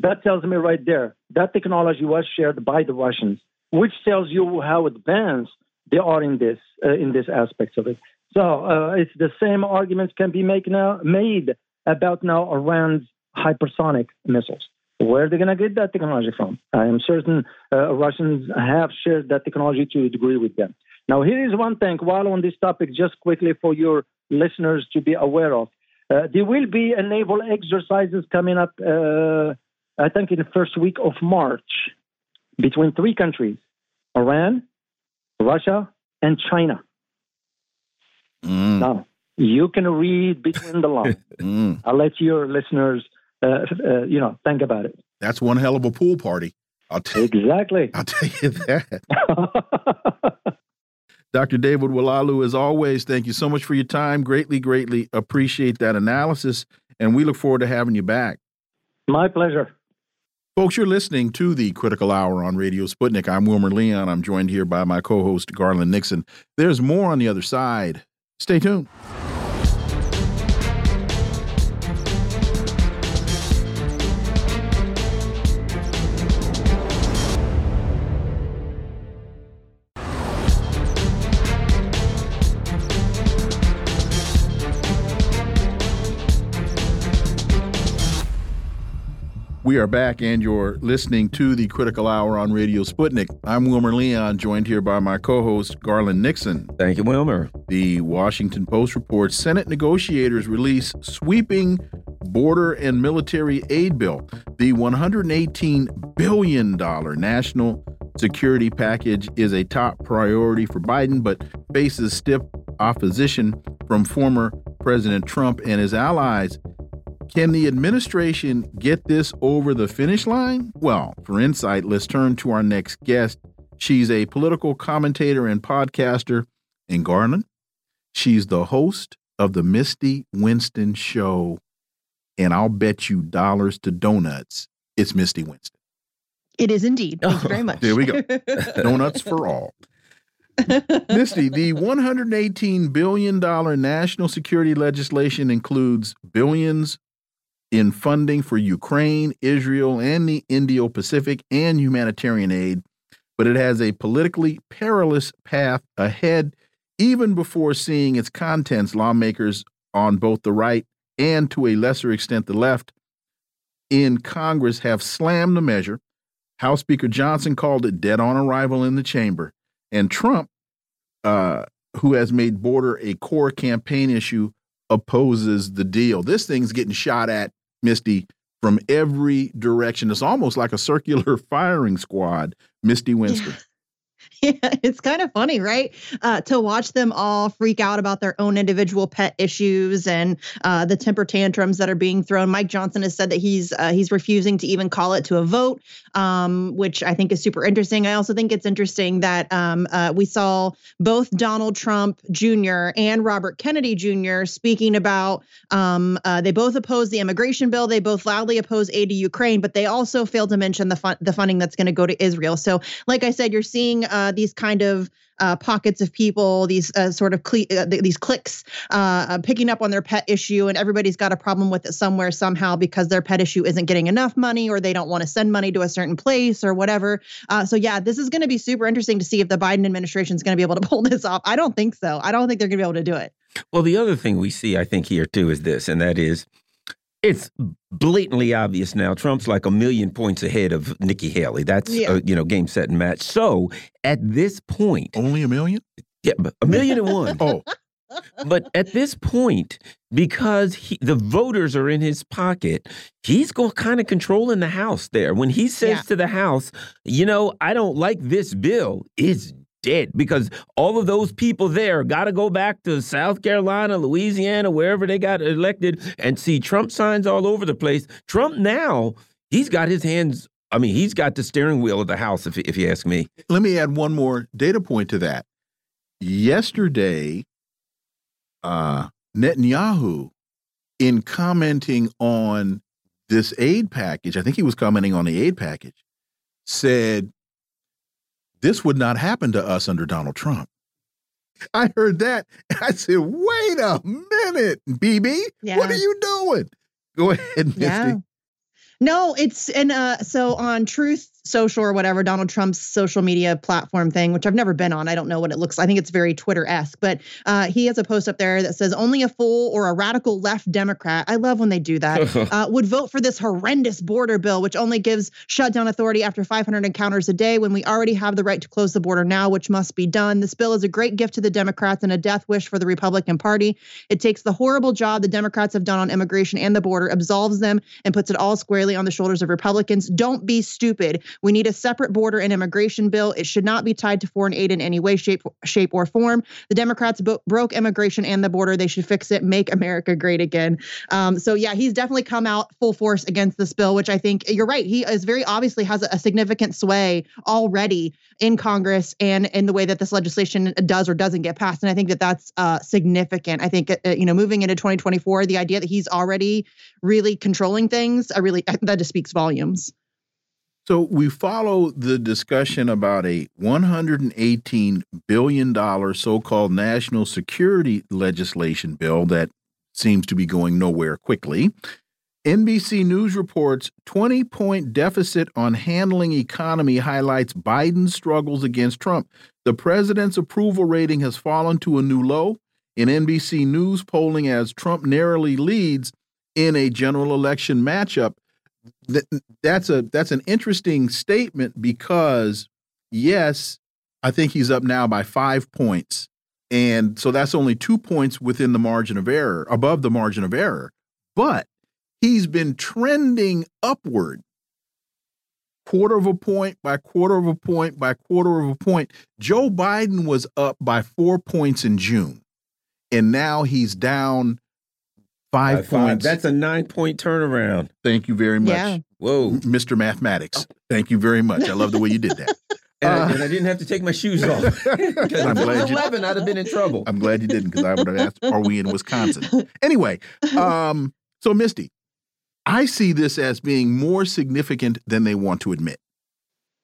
that tells me right there that technology was shared by the Russians, which tells you how advanced they are in this uh, in this aspects of it. So uh, it's the same arguments can be make now, made about now Iran's hypersonic missiles. Where are they going to get that technology from? I am certain uh, Russians have shared that technology to a degree with them. Now, here is one thing while on this topic, just quickly for your listeners to be aware of. Uh, there will be a naval exercises coming up uh, I think in the first week of March between three countries Iran, Russia, and China. Mm. Now, you can read between the lines. [LAUGHS] mm. I'll let your listeners, uh, uh, you know, think about it. That's one hell of a pool party. I'll tell exactly. I'll tell you that. [LAUGHS] Dr. David Oualaalou, as always, thank you so much for your time. Greatly, greatly appreciate that analysis, and we look forward to having you back. My pleasure. Folks, you're listening to the Critical Hour on Radio Sputnik. I'm Wilmer Leon. I'm joined here by my co host, Garland Nixon. There's more on the other side. Stay tuned. We are back, and you're listening to the Critical Hour on Radio Sputnik. I'm Wilmer Leon, joined here by my co host, Garland Nixon. Thank you, Wilmer. The Washington Post reports Senate negotiators release sweeping border and military aid bill. The $118 billion national security package is a top priority for Biden, but faces stiff opposition from former President Trump and his allies. Can the administration get this over the finish line? Well, for insight, let's turn to our next guest. She's a political commentator and podcaster in Garland. She's the host of the Misty Winston Show. And I'll bet you dollars to donuts it's Misty Winston. It is indeed. Thank you very [LAUGHS] much. there we go. [LAUGHS] donuts for all. Misty, the $118 billion national security legislation includes billions in funding for Ukraine, Israel, and the Indo Pacific and humanitarian aid, but it has a politically perilous path ahead. Even before seeing its contents, lawmakers on both the right and to a lesser extent the left in Congress have slammed the measure. House Speaker Johnson called it dead on arrival in the chamber. And Trump, uh, who has made border a core campaign issue, opposes the deal. This thing's getting shot at Misty from every direction. It's almost like a circular [LAUGHS] firing squad, Misty Winston. Yeah, [LAUGHS] it's kind of funny, right? Uh, to watch them all freak out about their own individual pet issues and uh, the temper tantrums that are being thrown. Mike Johnson has said that he's uh, he's refusing to even call it to a vote, um, which I think is super interesting. I also think it's interesting that um, uh, we saw both Donald Trump Jr. and Robert Kennedy Jr. speaking about um, uh, they both oppose the immigration bill. They both loudly oppose aid to Ukraine, but they also failed to mention the fun- the funding that's going to go to Israel. So, like I said, you're seeing uh, these kind of uh, pockets of people, these uh, sort of uh, these cliques uh, uh, picking up on their pet issue, and everybody's got a problem with it somewhere somehow because their pet issue isn't getting enough money, or they don't want to send money to a certain place, or whatever. Uh, so yeah, this is going to be super interesting to see if the Biden administration is going to be able to [LAUGHS] pull this off. I don't think so. I don't think they're going to be able to do it. Well, the other thing we see, I think, here too is this, and that is it's blatantly obvious now. Trump's like a million points ahead of Nikki Haley. That's yeah. Uh, you know game set and match. So at this point, only a million. Yeah, a million and one. [LAUGHS] oh, but at this point, because he, the voters are in his pocket, he's going kind of controlling the House there. When he says yeah. to the House, you know, I don't like this bill, it's dead because all of those people there got to go back to South Carolina, Louisiana, wherever they got elected and see Trump signs all over the place. Trump now, he's got his hands. I mean, he's got the steering wheel of the House, if, if you ask me. Let me add one more data point to that. Yesterday, uh, Netanyahu, in commenting on this aid package, I think he was commenting on the aid package, said this would not happen to us under Donald Trump. I heard that. I said, wait a minute, Bibi. Yeah. What are you doing? Go ahead, Misty. Yeah. No, it's and uh so on Truth Social or whatever Donald Trump's social media platform thing, which I've never been on. I don't know what it looks. I think it's very Twitter esque, but uh, he has a post up there that says only a fool or a radical left Democrat. I love when they do that. [LAUGHS] uh, would vote for this horrendous border bill, which only gives shutdown authority after 500 encounters a day, when we already have the right to close the border now, which must be done. This bill is a great gift to the Democrats and a death wish for the Republican Party. It takes the horrible job the Democrats have done on immigration and the border, absolves them, and puts it all squarely on the shoulders of Republicans. Don't be stupid. We need a separate border and immigration bill. It should not be tied to foreign aid in any way, shape, shape or form. The Democrats bo- broke immigration and the border. They should fix it. Make America great again. Um, so yeah, he's definitely come out full force against this bill, which I think you're right. He is very obviously has a, a significant sway already in Congress and in the way that this legislation does or doesn't get passed. And I think that that's uh, significant. I think uh, you know moving into 2024, the idea that he's already really controlling things, I really that just speaks volumes. So we follow the discussion about a $118 billion so called national security legislation bill that seems to be going nowhere quickly. NBC News reports 20 point deficit on handling economy highlights Biden's struggles against Trump. The president's approval rating has fallen to a new low in NBC News polling as Trump narrowly leads in a general election matchup that's a that's an interesting statement because yes, I think he's up now by five points, and so that's only two points within the margin of error, above the margin of error. But he's been trending upward, quarter of a point by quarter of a point by quarter of a point. Joe Biden was up by four points in June, and now he's down Five, Five, points. That's a nine point turnaround. Thank you very much, Yeah. Whoa. Mr. Mathematics. Thank you very much. I love the way you did that. And, Uh, I, and I didn't have to take my shoes off. Because [LAUGHS] I'm glad you- 11, I'd have been in trouble. I'm glad you didn't because I would have asked, are we in Wisconsin? [LAUGHS] Anyway, um, so Misty, I see this as being more significant than they want to admit.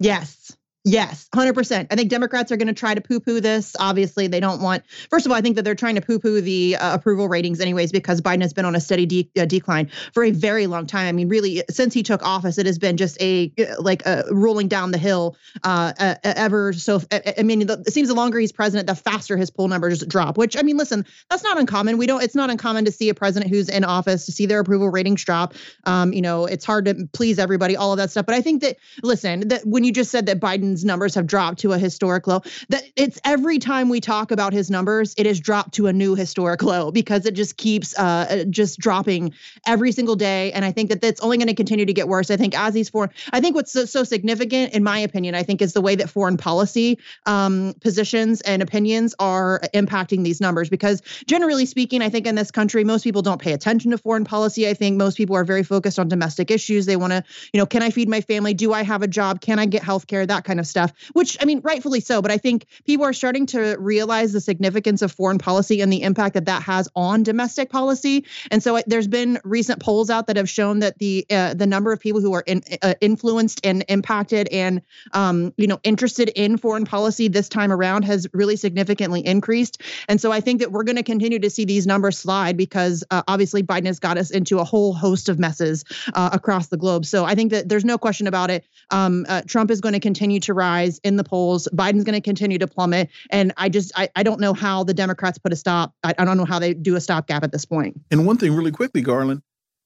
Yes. Yes, 100%. I think Democrats are going to try to poo poo this. Obviously, they don't want, first of all, I think that they're trying to poo poo the uh, approval ratings, anyways, because Biden has been on a steady de- uh, decline for a very long time. I mean, really, since he took office, it has been just a uh, like uh, rolling down the hill uh, uh, ever. So, I, I mean, the, it seems the longer he's president, the faster his poll numbers drop, which, I mean, listen, that's not uncommon. We don't, it's not uncommon to see a president who's in office to see their approval ratings drop. Um, you know, it's hard to please everybody, all of that stuff. But I think that, listen, that when you just said that Biden's numbers have dropped to a historic low, that it's every time we talk about his numbers, it has dropped to a new historic low because it just keeps uh, just dropping every single day. And I think that that's only going to continue to get worse. I think as these foreign, I think what's so, so significant, in my opinion, I think is the way that foreign policy um, positions and opinions are impacting these numbers. Because generally speaking, I think in this country, most people don't pay attention to foreign policy. I think most people are very focused on domestic issues. They want to, you know, can I feed my family? Do I have a job? Can I get health care? That kind stuff, which I mean, rightfully so. But I think people are starting to realize the significance of foreign policy and the impact that that has on domestic policy. And so there's been recent polls out that have shown that the uh, the number of people who are in, uh, influenced and impacted and um, you know interested in foreign policy this time around has really significantly increased. And so I think that we're going to continue to see these numbers slide because uh, obviously Biden has got us into a whole host of messes uh, across the globe. So I think that there's no question about it. Um, uh, Trump is going to continue to rise in the polls. Biden's going to continue to plummet. And I just I, I don't know how the Democrats put a stop. I, I don't know how they do a stopgap at this point. And one thing really quickly, Garland,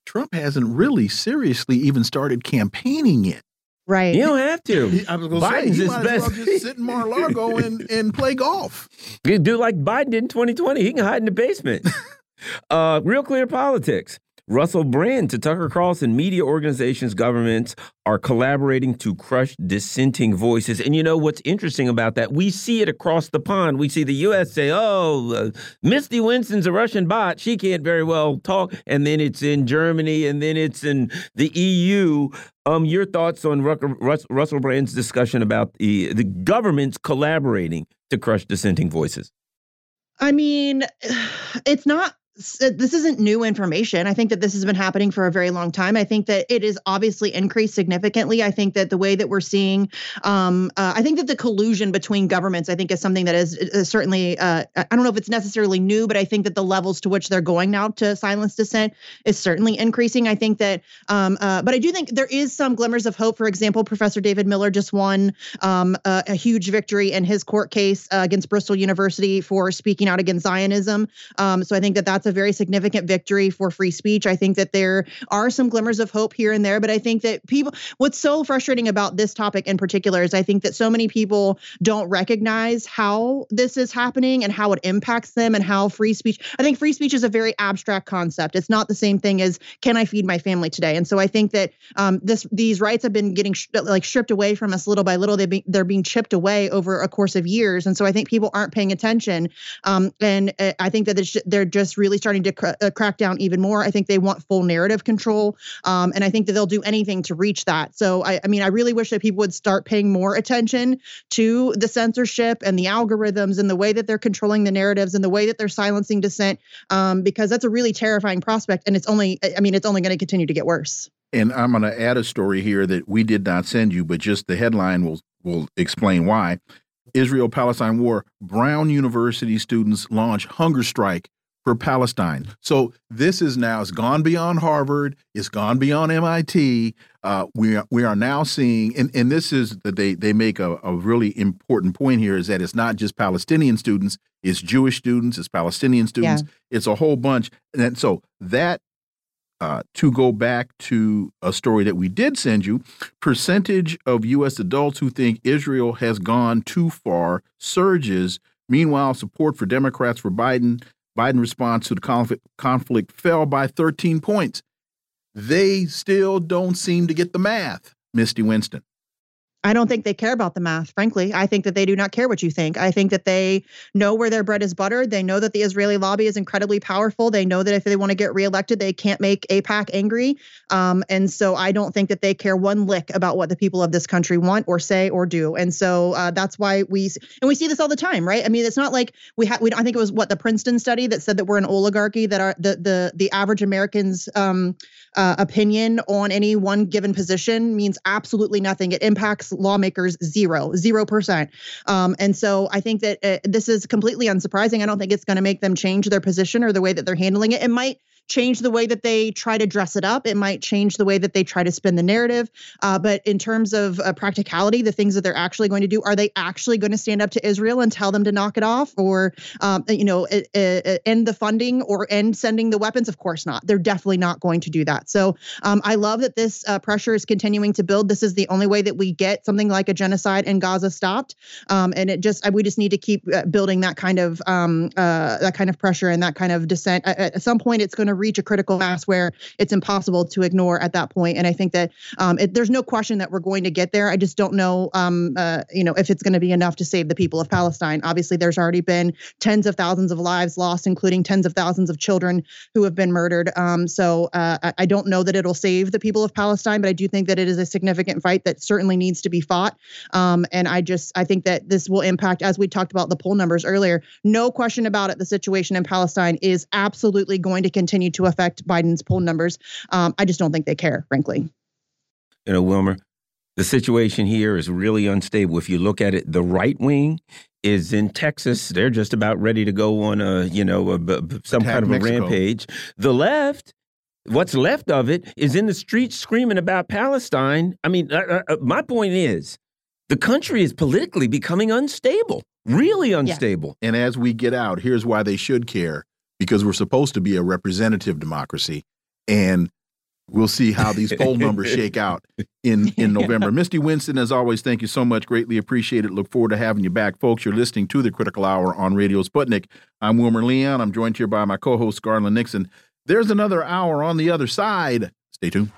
Trump hasn't really seriously even started campaigning yet. Right. You don't have to. I was going to say, Biden's he his might as well best. just sit in Mar-a-Lago [LAUGHS] and, and play golf. You do like Biden did in 2020. He can hide in the basement. [LAUGHS] uh, real clear politics. Russell Brand to Tucker Carlson, media organizations, governments are collaborating to crush dissenting voices. And you know what's interesting about that? We see it across the pond. We see the U.S. say, oh, uh, Misty Winston's a Russian bot. She can't very well talk. And then it's in Germany and then it's in the EU. Um, your thoughts on Russell Brand's discussion about the, the governments collaborating to crush dissenting voices? I mean, [SIGHS] it's not. This isn't new information. I think that this has been happening for a very long time. I think that it is obviously increased significantly. I think that the way that we're seeing, um, uh, I think that the collusion between governments, I think, is something that is, is certainly. Uh, I don't know if it's necessarily new, but I think that the levels to which they're going now to silence dissent is certainly increasing. I think that, um, uh, but I do think there is some glimmers of hope. For example, Professor David Miller just won um, a, a huge victory in his court case uh, against Bristol University for speaking out against Zionism. Um, so I think that that's a very significant victory for free speech. I think that there are some glimmers of hope here and there, but I think that people, what's so frustrating about this topic in particular is I think that so many people don't recognize how this is happening and how it impacts them and how free speech. I think free speech is a very abstract concept. It's not the same thing as can I feed my family today? And so I think that um, this these rights have been getting sh- like stripped away from us little by little. They be, they're being chipped away over a course of years, and so I think people aren't paying attention. Um, and uh, I think that they're just really starting to cr- uh, crack down even more. I think they want full narrative control, um, and I think that they'll do anything to reach that. So I, I mean, I really wish that people would start paying more attention to the censorship and the algorithms and the way that they're controlling the narratives and the way that they're silencing dissent, um, because that's a really terrifying prospect, and it's only, I mean, it's only going to continue to get worse. And I'm going to add a story here that we did not send you, but just the headline will will explain why. Israel Palestine War, Brown University students launch hunger strike for Palestine. So this is now it's gone beyond Harvard, it's gone beyond MIT. Uh, we are we are now seeing, and, and this is that they they make a, a really important point here is that it's not just Palestinian students, it's Jewish students, it's Palestinian students, it's a whole bunch. And so that uh, to go back to a story that we did send you, percentage of U.S. adults who think Israel has gone too far surges. Meanwhile, support for Democrats for Biden, Biden response to the conflict, conflict fell by 13 points. They still don't seem to get the math, Misty Winston. I don't think they care about the math, frankly. I think that they do not care what you think. I think that they know where their bread is buttered. They know that the Israeli lobby is incredibly powerful. They know that if they want to get reelected, they can't make AIPAC angry. Um, and so I don't think that they care one lick about what the people of this country want or say or do. And so uh, that's why we and we see this all the time, right? I mean, it's not like we have. We I think it was what the Princeton study that said that we're an oligarchy that are the the the average American's um, uh, opinion on any one given position means absolutely nothing. It impacts lawmakers zero, zero percent. Um, and so I think that uh, this is completely unsurprising. I don't think it's going to make them change their position or the way that they're handling it. It might change the way that they try to dress it up. It might change the way that they try to spin the narrative. Uh, but in terms of uh, practicality, the things that they're actually going to do, are they actually going to stand up to Israel and tell them to knock it off, or um, you know, end the funding or end sending the weapons? Of course not. They're definitely not going to do that. So um, I love that this uh, pressure is continuing to build. This is the only way that we get something like a genocide in Gaza stopped, um, and it just we just need to keep uh, building that kind of um, uh, that kind of pressure and that kind of dissent. At some point, it's going to reach a critical mass where it's impossible to ignore at that point. And I think that um, it, there's no question that we're going to get there. I just don't know, um, uh, you know, if it's going to be enough to save the people of Palestine. Obviously, there's already been tens of thousands of lives lost, including tens of thousands of children who have been murdered. Um, so uh, I, don't know that it'll save the people of Palestine, but I do think that it is a significant fight that certainly needs to be fought. Um, and I just I think that this will impact, as we talked about the poll numbers earlier. No question about it. The situation in Palestine is absolutely going to continue to affect Biden's poll numbers. Um, I just don't think they care, frankly. You know, Wilmer, the situation here is really unstable. If you look at it, the right wing is in Texas. They're just about ready to go on a, you know, a, some Attack kind of a rampage. The left, what's left of it, is in the streets screaming about Palestine. I mean, uh, uh, my point is, the country is politically becoming unstable, really unstable. Yeah. And as we get out, here's why they should care because we're supposed to be a representative democracy. And we'll see how these poll numbers [LAUGHS] shake out in in November. Misty Winston, as always, thank you so much. Greatly appreciate it. Look forward to having you back, folks. You're listening to the Critical Hour on Radio Sputnik. I'm Wilmer Leon. I'm joined here by my co-host Garland Nixon. There's another hour on the other side. Stay tuned.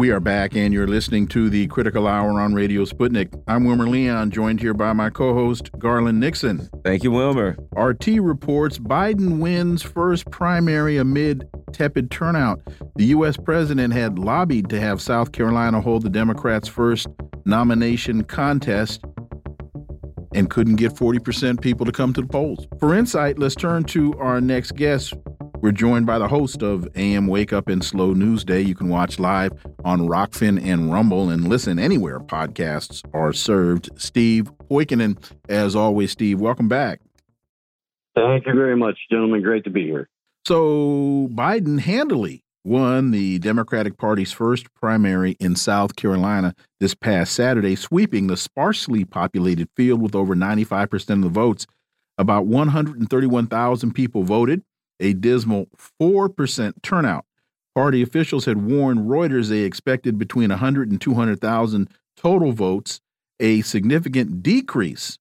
We are back, and you're listening to the Critical Hour on Radio Sputnik. I'm Wilmer Leon, joined here by my co host, Garland Nixon. Thank you, Wilmer. RT reports Biden wins first primary amid tepid turnout. The U.S. president had lobbied to have South Carolina hold the Democrats' first nomination contest and couldn't get 40% people to come to the polls. For insight, let's turn to our next guest, we're joined by the host of AM Wake Up and Slow News Day. You can watch live on Rokfin and Rumble and listen anywhere podcasts are served. Steve Poikonen, as always, Steve, welcome back. Thank you very much, gentlemen. Great to be here. So, Biden handily won the Democratic Party's first primary in South Carolina this past Saturday, sweeping the sparsely populated field with over 95% of the votes. About 131,000 people voted a dismal 4% turnout. Party officials had warned Reuters they expected between 100 and 200,000 total votes, a significant decrease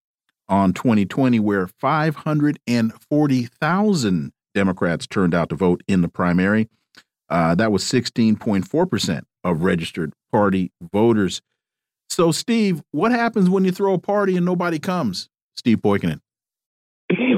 on 2020, where 540,000 Democrats turned out to vote in the primary. Uh, that was 16.4% of registered party voters. So, Steve, what happens when you throw a party and nobody comes? Steve Poikonen.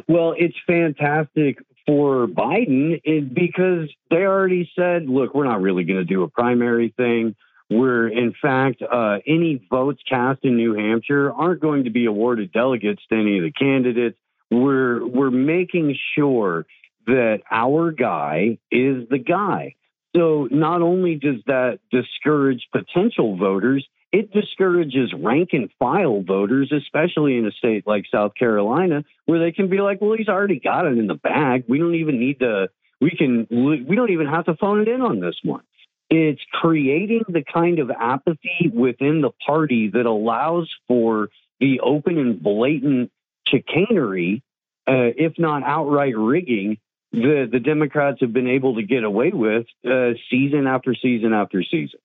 Well, it's fantastic for Biden is because they already said, look, we're not really going to do a primary thing. We're, in fact, uh, any votes cast in New Hampshire aren't going to be awarded delegates to any of the candidates. We're we're making sure that our guy is the guy. So not only does that discourage potential voters, it discourages rank and file voters, especially in a state like South Carolina, where they can be like, well, he's already got it in the bag. We don't even need to, we can, we don't even have to phone it in on this one. It's creating the kind of apathy within the party that allows for the open and blatant chicanery, uh, if not outright rigging, the the Democrats have been able to get away with uh, season after season after season.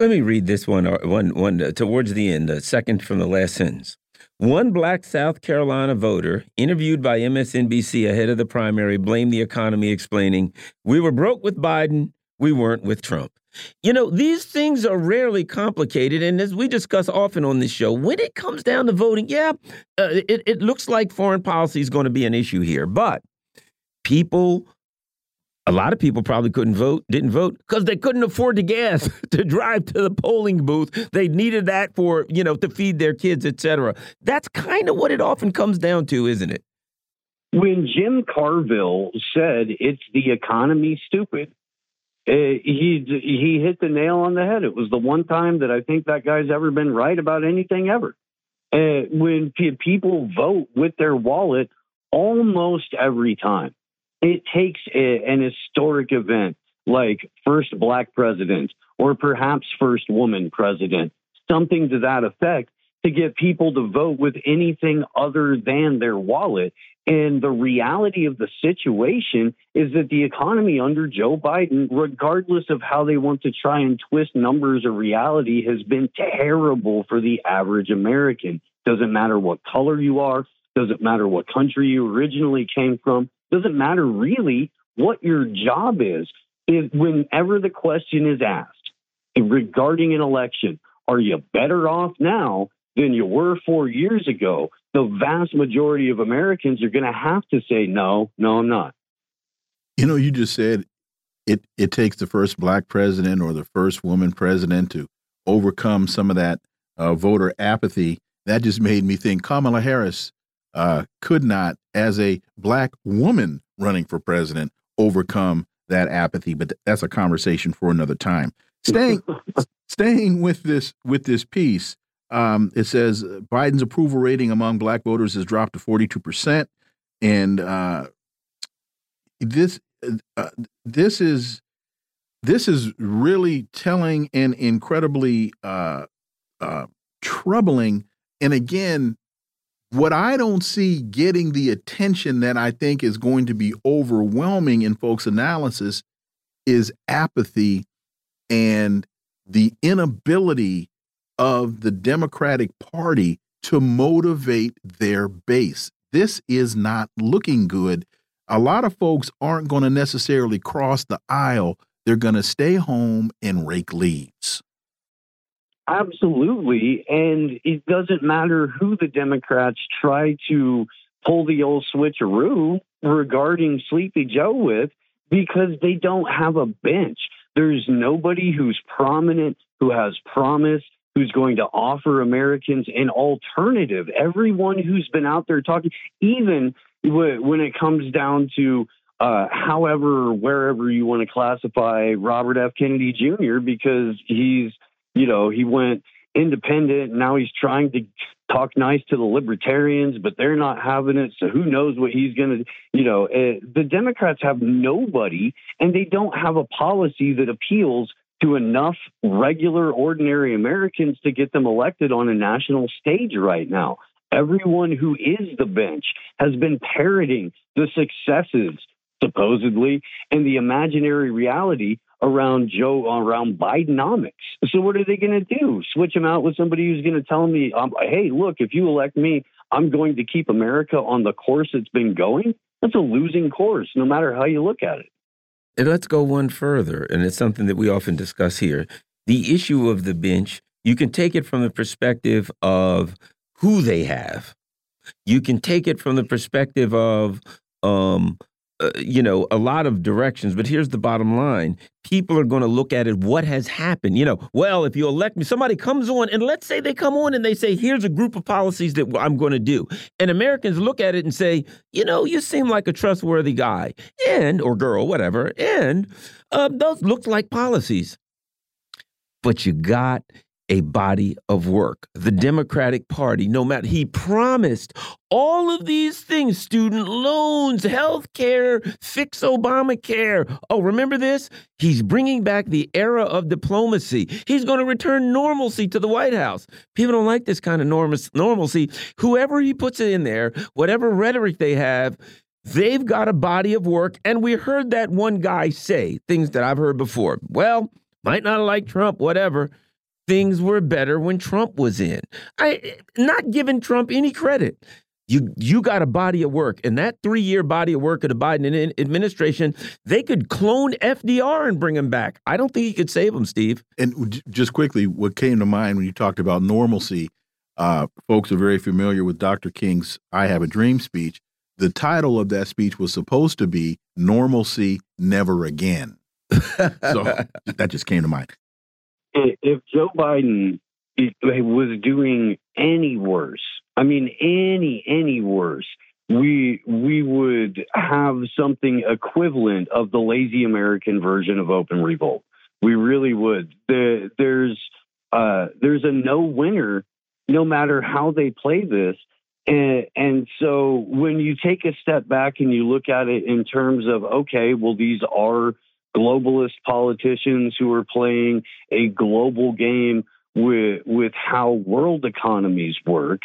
Let me read this one, uh, one, one uh, towards the end, the second from the last sentence. One black South Carolina voter interviewed by MSNBC ahead of the primary blamed the economy, explaining, We were broke with Biden, we weren't with Trump. You know, these things are rarely complicated. And as we discuss often on this show, when it comes down to voting, yeah, uh, it, it looks like foreign policy is going to be an issue here. But people a lot of people probably couldn't vote, didn't vote because they couldn't afford the gas [LAUGHS] to drive to the polling booth. They needed that for, you know, to feed their kids, etc. That's kind of what it often comes down to, isn't it? When Jim Carville said it's the economy stupid, uh, he he hit the nail on the head. It was the one time that I think that guy's ever been right about anything ever. Uh, when people vote with their wallet, almost every time it takes a, an historic event like first black president or perhaps first woman president, something to that effect, to get people to vote with anything other than their wallet. And the reality of the situation is that the economy under Joe Biden, regardless of how they want to try and twist numbers or reality, has been terrible for the average American. Doesn't matter what color you are, doesn't matter what country you originally came from, doesn't matter really what your job is. If whenever the question is asked regarding an election, are you better off now than you were four years ago? The vast majority of Americans are going to have to say, no, no, I'm not. You know, you just said it, it takes the first black president or the first woman president to overcome some of that uh, voter apathy. That just made me think Kamala Harris uh, could not, as a black woman running for president, overcome that apathy. But that's a conversation for another time. Staying, [LAUGHS] staying with this with this piece, um, it says Biden's approval rating among black voters has dropped to forty two percent, and uh, this uh, this is this is really telling and incredibly uh, uh, troubling. And again, what I don't see getting the attention that I think is going to be overwhelming in folks' analysis is apathy and the inability of the Democratic Party to motivate their base. This is not looking good. A lot of folks aren't going to necessarily cross the aisle. They're going to stay home and rake leaves. Absolutely. And it doesn't matter who the Democrats try to pull the old switcheroo regarding Sleepy Joe with because they don't have a bench. There's nobody who's prominent, who has promise, who's going to offer Americans an alternative. Everyone who's been out there talking, even when it comes down to uh, however, wherever you want to classify Robert F. Kennedy Jr., because he's you know, he went independent. Now he's trying to talk nice to the libertarians, but they're not having it. So who knows what he's going to, you know, uh, the Democrats have nobody and they don't have a policy that appeals to enough regular, ordinary Americans to get them elected on a national stage right now. Everyone who is the bench has been parroting the successes, supposedly, and the imaginary reality around Joe around Bidenomics. So what are they going to do? Switch him out with somebody who's going to tell me, um, "Hey, look, if you elect me, I'm going to keep America on the course it's been going." That's a losing course, no matter how you look at it. And let's go one further, and it's something that we often discuss here. The issue of the bench, you can take it from the perspective of who they have. You can take it from the perspective of um, uh, you know, a lot of directions, but here's the bottom line. People are going to look at it, what has happened? You know, well, if you elect me, somebody comes on, and let's say they come on and they say, here's a group of policies that I'm going to do. And Americans look at it and say, you know, you seem like a trustworthy guy and, or girl, whatever, and uh, those look like policies. But you got a body of work. The Democratic Party, no matter, he promised all of these things student loans, health care, fix Obamacare. Oh, remember this? He's bringing back the era of diplomacy. He's going to return normalcy to the White House. People don't like this kind of normalcy. Whoever he puts it in there, whatever rhetoric they have, they've got a body of work, and we heard that one guy say things that I've heard before. Well, might not like Trump, whatever. Things were better when Trump was in. I not giving Trump any credit. You you got a body of work, and that three year body of work of the Biden administration, they could clone FDR and bring him back. I don't think he could save him, Steve. And just quickly, what came to mind when you talked about normalcy, uh, folks are very familiar with Dr. King's "I Have a Dream" speech. The title of that speech was supposed to be "Normalcy Never Again." [LAUGHS] so that just came to mind. If Joe Biden was doing any worse, I mean any any worse, we we would have something equivalent of the lazy American version of open revolt. We really would. The, there's uh, there's a no winner, no matter how they play this. And, and so when you take a step back and you look at it in terms of, okay, well, these are globalist politicians who are playing a global game with with how world economies work,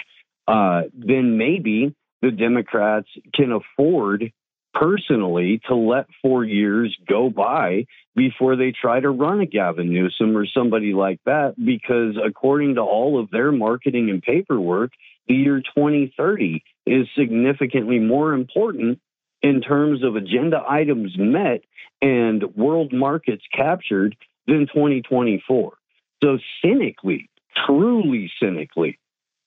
uh, then maybe the Democrats can afford personally to let four years go by before they try to run a Gavin Newsom or somebody like that, because according to all of their marketing and paperwork, the year 2030 is significantly more important in terms of agenda items met and world markets captured than 2024. So, cynically, truly cynically,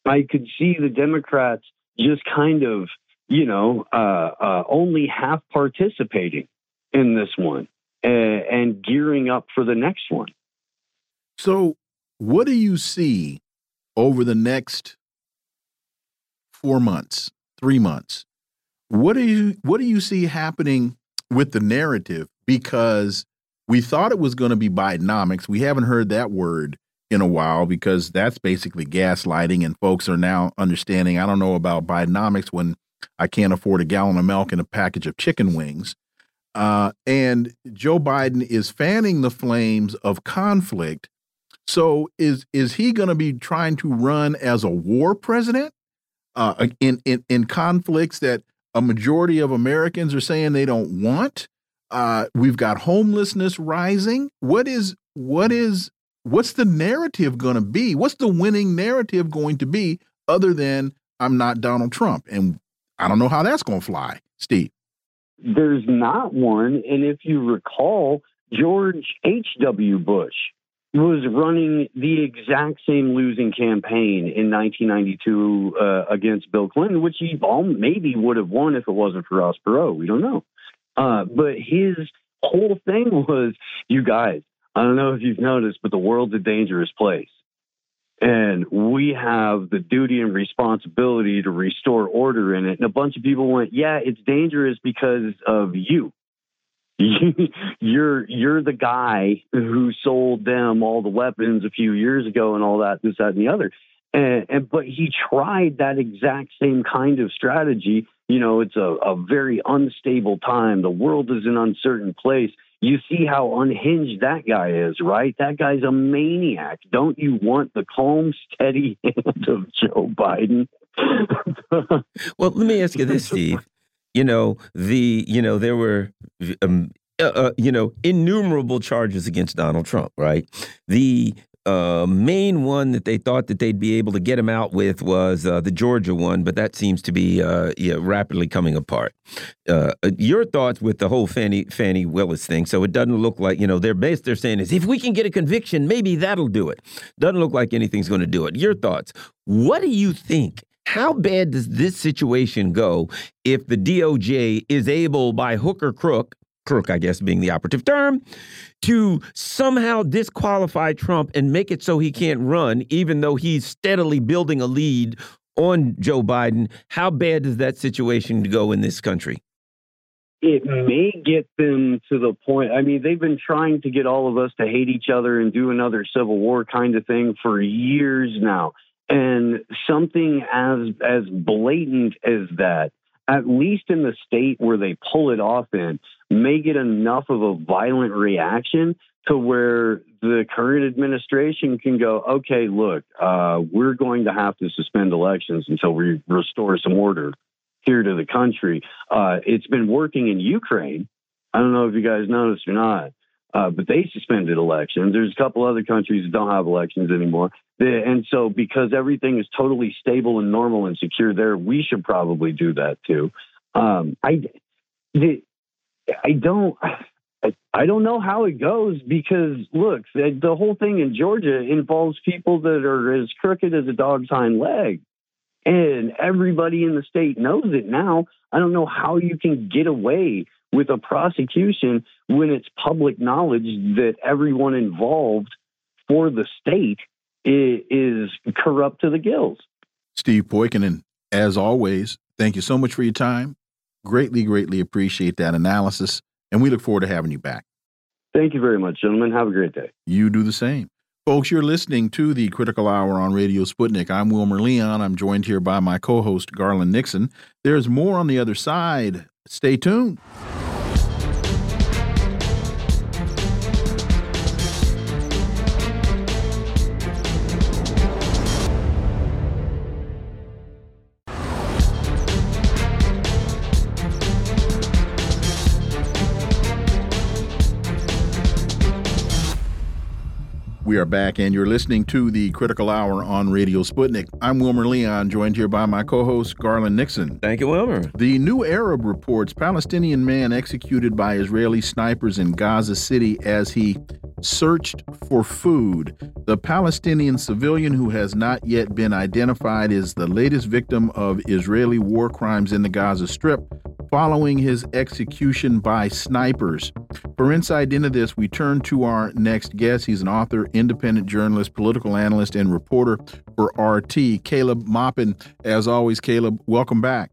I could see the Democrats just kind of, you know, uh, uh, only half participating in this one and, and gearing up for the next one. So, what do you see over the next four months, three months? What do you what do you see happening with the narrative? Because we thought it was going to be Bidenomics. We haven't heard that word in a while because that's basically gaslighting, and folks are now understanding. I don't know about Bidenomics when I can't afford a gallon of milk and a package of chicken wings. Uh, and Joe Biden is fanning the flames of conflict. So is is he going to be trying to run as a war president uh, in in in conflicts that a majority of Americans are saying they don't want. Uh, we've got homelessness rising. What is what is what's the narrative going to be? What's the winning narrative going to be other than I'm not Donald Trump? And I don't know how that's going to fly, Steve. There's not one. And if you recall, George H.W. Bush was running the exact same losing campaign in 1992 uh, against Bill Clinton, which he all maybe would have won if it wasn't for Ross Perot. We don't know. Uh, but his whole thing [LAUGHS] was, you guys, I don't know if you've noticed, but the world's a dangerous place. And we have the duty and responsibility to restore order in it. And a bunch of people went, yeah, it's dangerous because of you. [LAUGHS] you're you're the guy who sold them all the weapons a few years ago and all that, this, that, and the other. And, and but he tried that exact same kind of strategy. You know, it's a, a very unstable time. The world is an uncertain place. You see how unhinged that guy is, right? That guy's a maniac. Don't you want the calm, steady [LAUGHS] hand of Joe Biden? well, let me ask you this, Steve you know the you know there were um, uh, uh, you know innumerable charges against Donald Trump, right? The uh, main one that they thought that they'd be able to get him out with was uh, the Georgia one, but that seems to be uh, yeah, rapidly coming apart. Uh, your thoughts with the whole Fani Fani Willis thing? So it doesn't look like you know their base they're saying is if we can get a conviction, maybe that'll do it. Doesn't look like anything's going to do it. Your thoughts? What do you think how bad does this situation go if the DOJ is able, by hook or crook, crook, I guess being the operative term, to somehow disqualify Trump and make it so he can't run, even though he's steadily building a lead on Joe Biden? How bad does that situation go in this country? It may get them to the point. I mean, they've been trying to get all of us to hate each other and do another civil war kind of thing for years now. And something as as blatant as that, at least in the state where they pull it off in, may get enough of a violent reaction to where the current administration can go, okay, look, uh, we're going to have to suspend elections until we restore some order here to the country. Uh, it's been working in Ukraine. I don't know if you guys noticed or not, uh, but they suspended elections. There's a couple other countries that don't have elections anymore. And so, because everything is totally stable and normal and secure there, we should probably do that too. Um, I, the, I don't. I don't know how it goes because look, the, the whole thing in Georgia involves people that are as crooked as a dog's hind leg. And everybody in the state knows it now. I don't know how you can get away with a prosecution when it's public knowledge that everyone involved for the state is, corrupt to the gills. Steve Poikonen, as always, thank you so much for your time. Greatly, greatly appreciate that analysis. And we look forward to having you back. Thank you very much, gentlemen. Have a great day. You do the same. Folks, you're listening to the Critical Hour on Radio Sputnik. I'm Wilmer Leon. I'm joined here by my co host, Garland Nixon. There's more on the other side. Stay tuned. We are back, and you're listening to the Critical Hour on Radio Sputnik. I'm Wilmer Leon, joined here by my co host, Garland Nixon. Thank you, Wilmer. The New Arab reports Palestinian man executed by Israeli snipers in Gaza City as he searched for food. The Palestinian civilian who has not yet been identified is the latest victim of Israeli war crimes in the Gaza Strip following his execution by snipers. For insight into this, we turn to our next guest. He's an author, independent journalist, political analyst, and reporter for RT, Caleb Maupin. As always, Caleb, welcome back.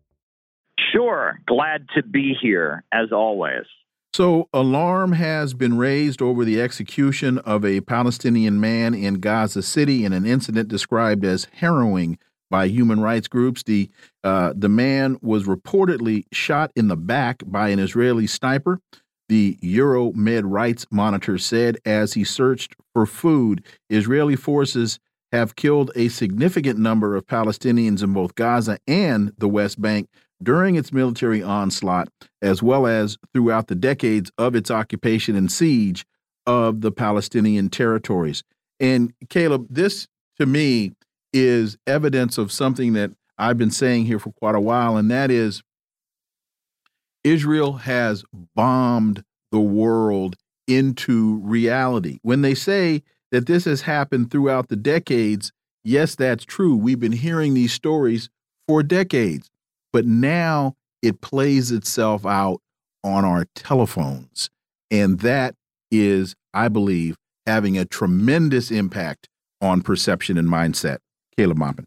Sure. Glad to be here, as always. So, alarm has been raised over the execution of a Palestinian man in Gaza City in an incident described as harrowing by human rights groups. The uh, the man was reportedly shot in the back by an Israeli sniper. The Euromed Rights Monitor said as he searched for food, Israeli forces have killed a significant number of Palestinians in both Gaza and the West Bank during its military onslaught, as well as throughout the decades of its occupation and siege of the Palestinian territories. And Caleb, this to me is evidence of something that I've been saying here for quite a while, and that is Israel has bombed the world into reality. When they say that this has happened throughout the decades, yes, that's true. We've been hearing these stories for decades, but now it plays itself out on our telephones. And that is, I believe, having a tremendous impact on perception and mindset. Caleb Maupin.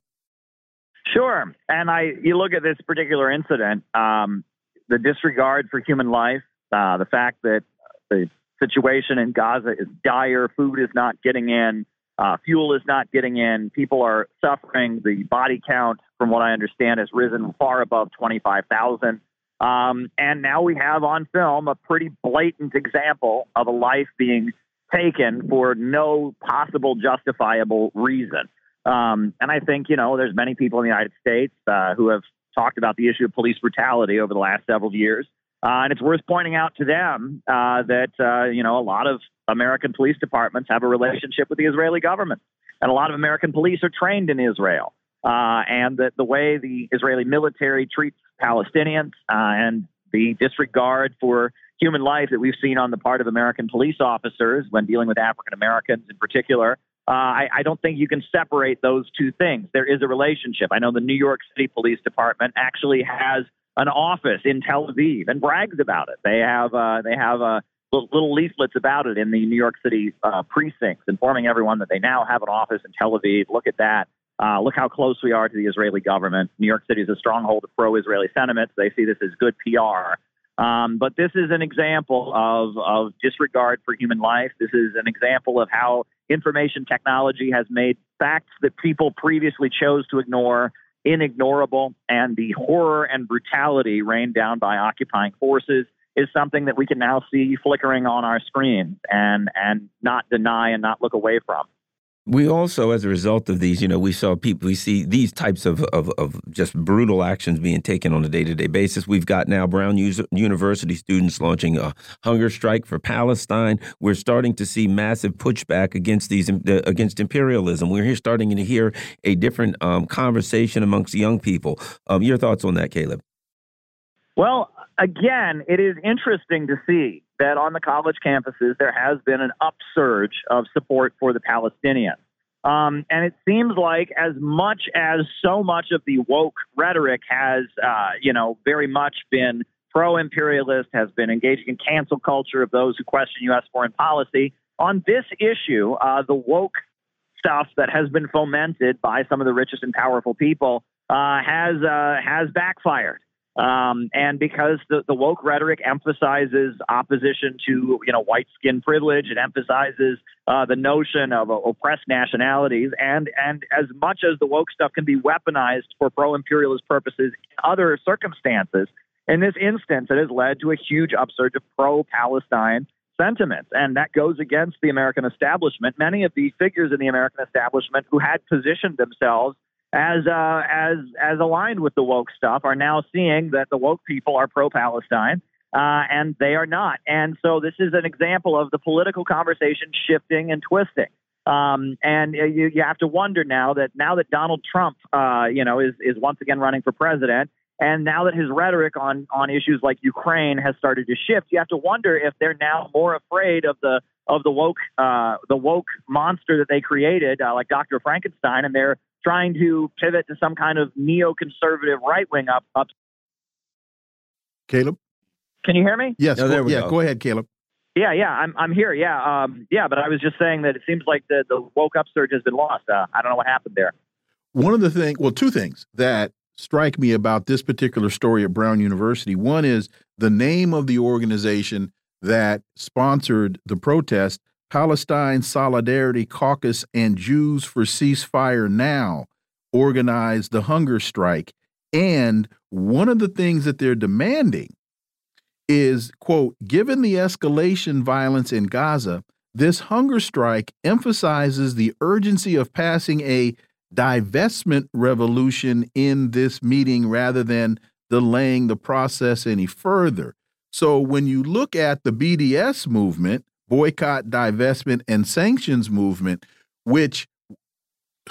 Sure. And I, you look at this particular incident, um, the disregard for human life, uh, the fact that the situation in Gaza is dire, food is not getting in, uh, fuel is not getting in, people are suffering. The body count, from what I understand, has risen far above 25,000. Um, and now we have on film a pretty blatant example of a life being taken for no possible justifiable reason. Um, and I think, you know, there's many people in the United States uh, who have talked about the issue of police brutality over the last several years. Uh, and it's worth pointing out to them uh, that, uh, you know, a lot of American police departments have a relationship with the Israeli government. And a lot of American police are trained in Israel. Uh, and that the way the Israeli military treats Palestinians uh, and the disregard for human life that we've seen on the part of American police officers when dealing with African Americans in particular uh, I, I, don't think you can separate those two things. There is a relationship. I know the New York City Police Department actually has an office in Tel Aviv and brags about it. They have uh, they have uh, little leaflets about it in the New York City uh, precincts, informing everyone that they now have an office in Tel Aviv. Look at that. Uh, look how close we are to the Israeli government. New York City is a stronghold of pro-Israeli sentiments. They see this as good PR. Um, but this is an example of, of disregard for human life. This is an example of how information technology has made facts that people previously chose to ignore inignorable, and the horror and brutality rained down by occupying forces is something that we can now see flickering on our screens and and not deny and not look away from. We also, as a result of these, you know, we saw people, we see these types of, of, of just brutal actions being taken on a day to day basis. We've got now Brown University students launching a hunger strike for Palestine. We're starting to see massive pushback against these against imperialism. We're here starting to hear a different um, conversation amongst young people. Um, your thoughts on that, Caleb? Well, again, it is interesting to see that on the college campuses there has been an upsurge of support for the Palestinians. Um, and it seems like as much as so much of the woke rhetoric has, uh, you know, very much been pro-imperialist, has been engaging in cancel culture of those who question U.S. foreign policy. On this issue, uh, the woke stuff that has been fomented by some of the richest and powerful people uh, has uh, has backfired. Um, and because the, the woke rhetoric emphasizes opposition to, you know, white skin privilege, it emphasizes uh, the notion of uh, oppressed nationalities, and and as much as the woke stuff can be weaponized for pro-imperialist purposes in other circumstances, in this instance, it has led to a huge upsurge of pro-Palestine sentiments, and that goes against the American establishment. Many of the figures in the American establishment who had positioned themselves as uh, as as aligned with the woke stuff are now seeing that the woke people are pro-Palestine. Uh, and they are not. And so this is an example of the political conversation shifting and twisting. Um, and you, you have to wonder now that now that Donald Trump, uh, you know, is is once again running for president, and now that his rhetoric on on issues like Ukraine has started to shift, you have to wonder if they're now more afraid of the of the woke uh, the woke monster that they created, uh, like Dr. Frankenstein, and they're trying to pivot to some kind of neoconservative right wing up up. Caleb, can you hear me? Yes. go, yeah, go. go ahead, Caleb. Yeah, yeah, I'm I'm here. Yeah, um, yeah, but I was just saying that it seems like the the woke upsurge has been lost. Uh, I don't know what happened there. One of the things, well, two things that strike me about this particular story at Brown University. One is the name of the organization that sponsored the protest Palestine Solidarity Caucus and Jews for Ceasefire Now organized the hunger strike. And one of the things that they're demanding is, quote, given the escalation violence in Gaza, this hunger strike emphasizes the urgency of passing a divestment revolution in this meeting rather than delaying the process any further. So when you look at the BDS movement, boycott, divestment, and sanctions movement, which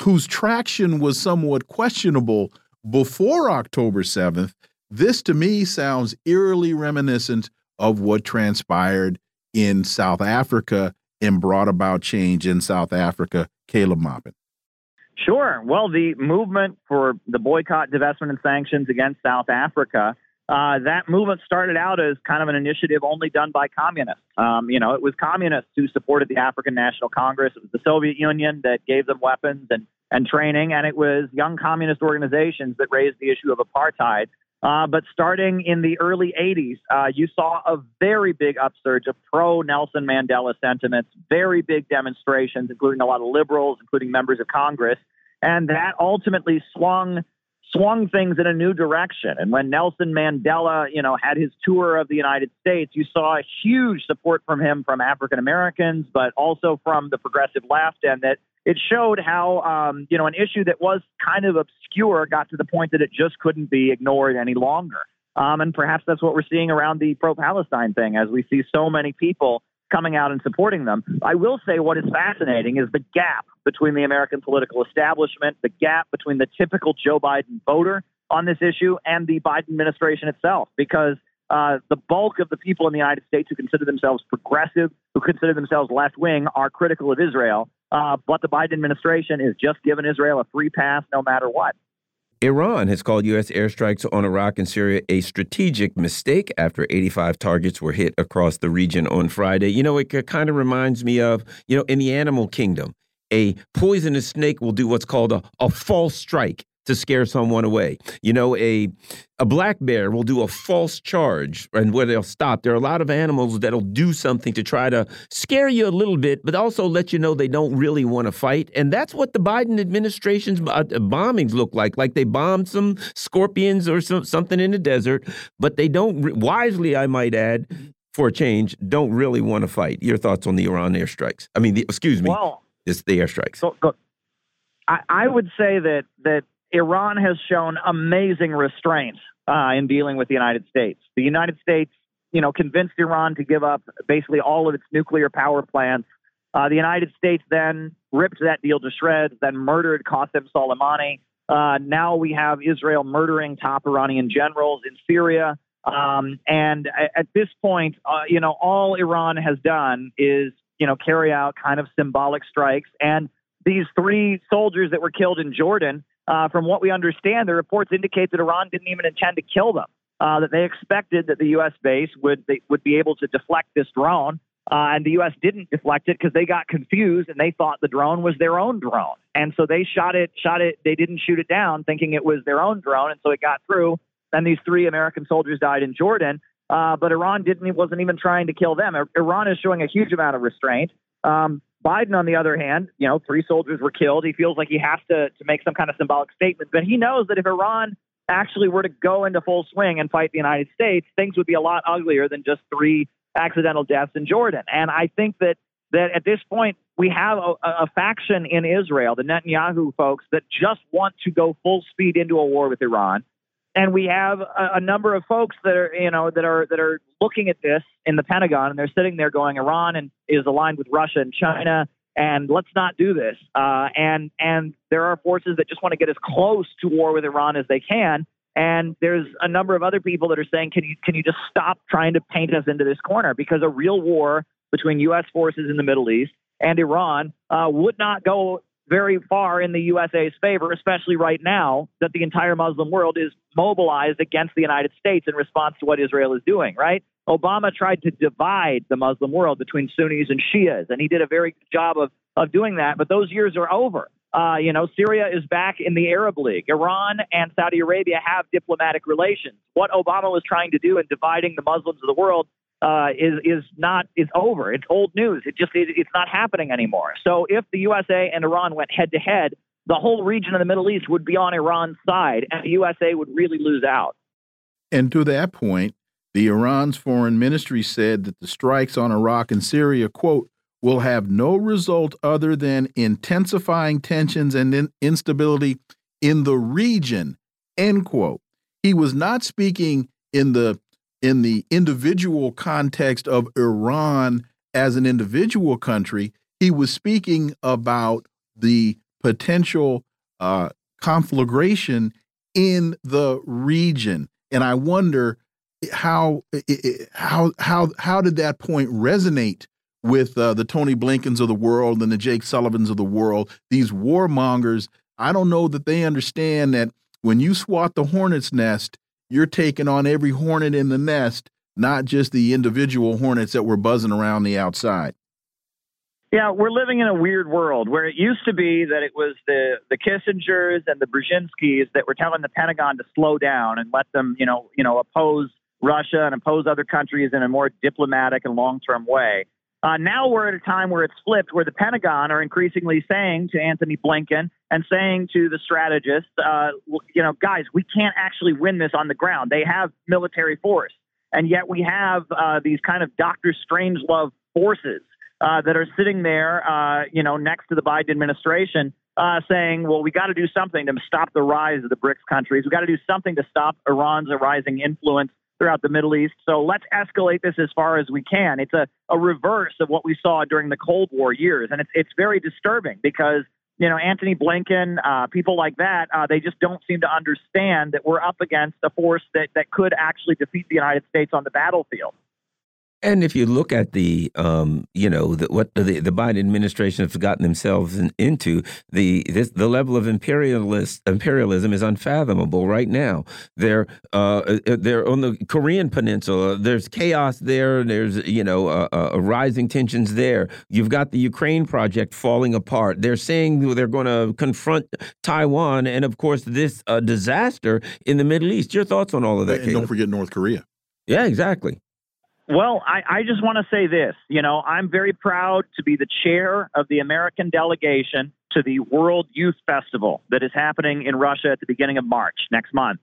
whose traction was somewhat questionable before October 7th, this to me sounds eerily reminiscent of what transpired in South Africa and brought about change in South Africa. Caleb Maupin. Sure. Well, the movement for the boycott, divestment, and sanctions against South Africa uh, that movement started out as kind of an initiative only done by communists. Um, you know, it was communists who supported the African National Congress. It was the Soviet Union that gave them weapons and, and training, and it was young communist organizations that raised the issue of apartheid. Uh, but starting in the early 80s, uh, you saw a very big upsurge of pro Nelson Mandela sentiments, very big demonstrations, including a lot of liberals, including members of Congress. And that ultimately swung swung things in a new direction. And when Nelson Mandela, you know, had his tour of the United States, you saw huge support from him from African Americans, but also from the progressive left, and that it showed how, um, you know, an issue that was kind of obscure got to the point that it just couldn't be ignored any longer. Um, and perhaps that's what we're seeing around the pro-Palestine thing, as we see so many people coming out and supporting them. I will say what is fascinating is the gap between the American political establishment, the gap between the typical Joe Biden voter on this issue and the Biden administration itself, because uh, the bulk of the people in the United States who consider themselves progressive, who consider themselves left wing, are critical of Israel. Uh, but the Biden administration is just giving Israel a free pass no matter what. Iran has called U.S. airstrikes on Iraq and Syria a strategic mistake after 85 targets were hit across the region on Friday. You know, it kind of reminds me of, you know, in the animal kingdom, a poisonous snake will do what's called a, a false strike to scare someone away. You know, a a black bear will do a false charge and where they'll stop. There are a lot of animals that'll do something to try to scare you a little bit, but also let you know they don't really want to fight. And that's what the Biden administration's uh, bombings look like. Like they bombed some scorpions or some, something in the desert, but they don't, wisely, I might add, for a change, don't really want to fight. Your thoughts on the Iran airstrikes? I mean, the, excuse me. Well, It's the airstrikes. So, go, I, I would say that that Iran has shown amazing restraint uh, in dealing with the United States. The United States, you know, convinced Iran to give up basically all of its nuclear power plants. Uh, the United States then ripped that deal to shreds, then murdered Qasem Soleimani. Uh, now we have Israel murdering top Iranian generals in Syria. Um, and at, this point, uh, you know, all Iran has done is, you know, carry out kind of symbolic strikes. And these three soldiers that were killed in Jordan, uh, from what we understand, the reports indicate that Iran didn't even intend to kill them. Uh, that they expected that the U.S. base would they, would be able to deflect this drone, uh, and the U.S. didn't deflect it because they got confused and they thought the drone was their own drone, and so they shot it. Shot it. They didn't shoot it down, thinking it was their own drone, and so it got through. And these three American soldiers died in Jordan. Uh, but Iran didn't wasn't even trying to kill them. Iran is showing a huge amount of restraint. Um, Biden, on the other hand, you know, three soldiers were killed. He feels like he has to to make some kind of symbolic statement, but he knows that if Iran actually were to go into full swing and fight the United States, things would be a lot uglier than just three accidental deaths in Jordan. And I think that that at this point we have a, a faction in Israel, the Netanyahu folks, that just want to go full speed into a war with Iran and we have a, a, number of folks that are you know that are that are looking at this in the Pentagon and they're sitting there going Iran and is aligned with Russia and China and let's not do this uh, and and there are forces that just want to get as close to war with Iran as they can and there's a number of other people that are saying can you can you just stop trying to paint us into this corner because a real war between U.S. forces in the Middle East and Iran uh, would not go very far in the USA's favor, especially right now that the entire Muslim world is mobilized against the United States in response to what Israel is doing, right? Obama tried to divide the Muslim world between Sunnis and Shias, and he did a very good job of, of doing that, but those years are over. Uh, you know, Syria is back in the Arab League. Iran and Saudi Arabia have diplomatic relations. What Obama was trying to do in dividing the Muslims of the world uh, is is not is over. It's old news. It just it, it's not happening anymore. So if the USA and Iran went head to head, the whole region of the Middle East would be on Iran's side, and the USA would really lose out. And to that point, the Iran's foreign ministry said that the strikes on Iraq and Syria, quote, will have no result other than intensifying tensions and in instability in the region, end quote. He was not speaking in the in the individual context of Iran as an individual country, he was speaking about the potential uh, conflagration in the region. And I wonder how how how how did that point resonate with uh, the Tony Blinkens of the world and the Jake Sullivans of the world? These warmongers. I don't know that they understand that when you swat the hornet's nest, you're taking on every hornet in the nest, not just the individual hornets that were buzzing around the outside. Yeah, we're living in a weird world where it used to be that it was the the Kissingers and the Brzezinskis that were telling the Pentagon to slow down and let them, you know, you know, oppose Russia and oppose other countries in a more diplomatic and long term way. Uh, now we're at a time where it's flipped, where the Pentagon are increasingly saying to Anthony Blinken and saying to the strategists, uh, you know, guys, we can't actually win this on the ground. They have military force, and yet we have uh, these kind of Doctor Strangelove forces uh, that are sitting there, uh, you know, next to the Biden administration, uh, saying, well, we got to do something to stop the rise of the BRICS countries. We got to do something to stop Iran's rising influence throughout the Middle East. So let's escalate this as far as we can. It's a, a reverse of what we saw during the Cold War years. And it's, it's very disturbing because, you know, Anthony Blinken, uh, people like that, uh, they just don't seem to understand that we're up against a force that, that could actually defeat the United States on the battlefield. And if you look at the, um, you know, the, what the, the Biden administration has gotten themselves in, into, the this, the level of imperialist imperialism is unfathomable right now. They're uh, uh, they're on the Korean Peninsula. There's chaos there. There's you know uh, uh, rising tensions there. You've got the Ukraine project falling apart. They're saying they're going to confront Taiwan, and of course this uh, disaster in the Middle East. Your thoughts on all of that? And don't forget North Korea. Yeah, exactly. Well, I, I just want to say this. You know, I'm very proud to be the chair of the American delegation to the World Youth Festival that is happening in Russia at the beginning of March next month.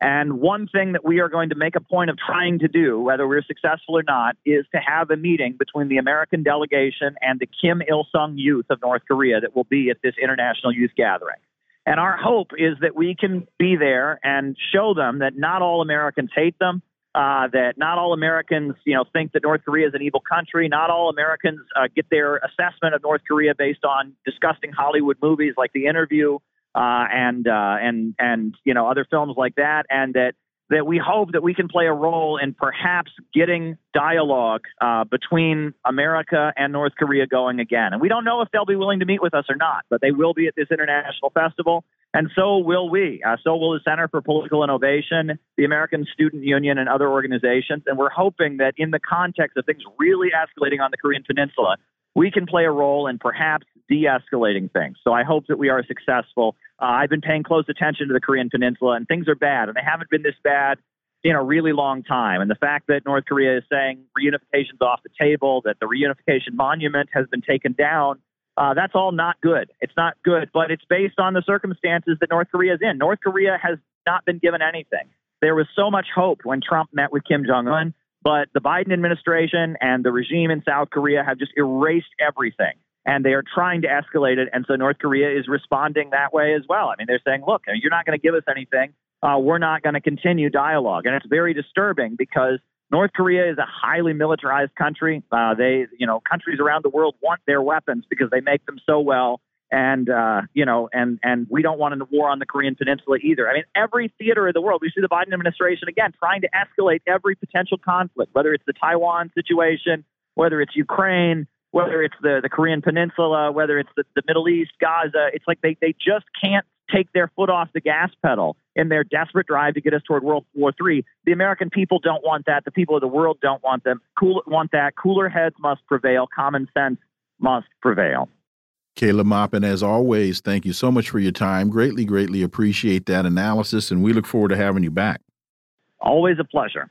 And one thing that we are going to make a point of trying to do, whether we're successful or not, is to have a meeting between the American delegation and the Kim Il sung youth of North Korea that will be at this international youth gathering. And our hope is that we can be there and show them that not all Americans hate them, uh, that not all Americans, you know, think that North Korea is an evil country. Not all Americans uh, get their assessment of North Korea based on disgusting Hollywood movies like The Interview uh, and uh, and and you know other films like that, and that that we hope that we can play a role in perhaps getting dialogue uh, between America and North Korea going again. And we don't know if they'll be willing to meet with us or not, but they will be at this international festival, and so will we. Uh, so will the Center for Political Innovation, the American Student Union, and other organizations. And we're hoping that in the context of things really escalating on the Korean Peninsula, we can play a role in perhaps de escalating things. So I hope that we are successful. Uh, I've been paying close attention to the Korean Peninsula, and things are bad, and they haven't been this bad in a really long time. And the fact that North Korea is saying reunification's off the table, that the reunification monument has been taken down, uh, that's all not good. It's not good, but it's based on the circumstances that North Korea is in. North Korea has not been given anything. There was so much hope when Trump met with Kim Jong un. But the Biden administration and the regime in South Korea have just erased everything. And they are trying to escalate it. And so North Korea is responding that way as well. I mean, they're saying, look, you're not going to give us anything. Uh, we're not going to continue dialogue. And it's very disturbing because North Korea is a highly militarized country. Uh, they, you know, countries around the world want their weapons because they make them so well and uh, you know, and and we don't want a war on the Korean Peninsula either. I mean, every theater of the world, we see the Biden administration again trying to escalate every potential conflict, whether it's the Taiwan situation, whether it's Ukraine, whether it's the the Korean Peninsula, whether it's the, the Middle East, Gaza. It's like they they just can't take their foot off the gas pedal in their desperate drive to get us toward World War III. The American people don't want that. The people of the world don't want them. Cool want that. Cooler heads must prevail. Common sense must prevail. Caleb Maupin, as always, thank you so much for your time. Greatly, greatly appreciate that analysis, and we look forward to having you back. Always a pleasure.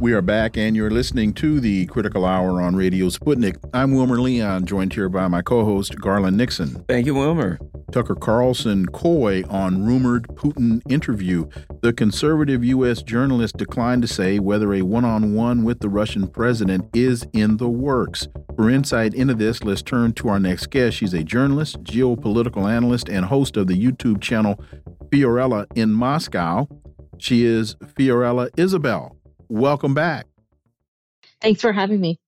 We are back, and you're listening to the Critical Hour on Radio Sputnik. I'm Wilmer Leon, joined here by my co host, Garland Nixon. Thank you, Wilmer. Tucker Carlson coy on rumored Putin interview. The conservative U.S. journalist declined to say whether a one on one with the Russian president is in the works. For insight into this, let's turn to our next guest. She's a journalist, geopolitical analyst, and host of the YouTube channel Fiorella in Moscow. She is Fiorella Isabel welcome back. Thanks for having me.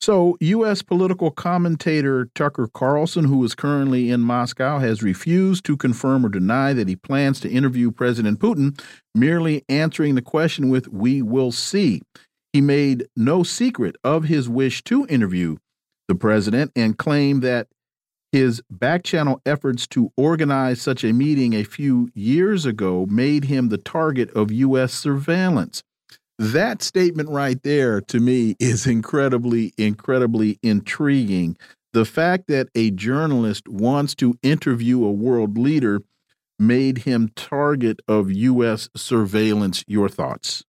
So, U.S. political commentator Tucker Carlson, who is currently in Moscow, has refused to confirm or deny that he plans to interview President Putin, merely answering the question with, We will see. He made no secret of his wish to interview the president and claimed that his back-channel efforts to organize such a meeting a few years ago made him the target of U.S. surveillance that statement right there to me is incredibly, incredibly intriguing. The fact that a journalist wants to interview a world leader made him target of U.S. surveillance. Your thoughts?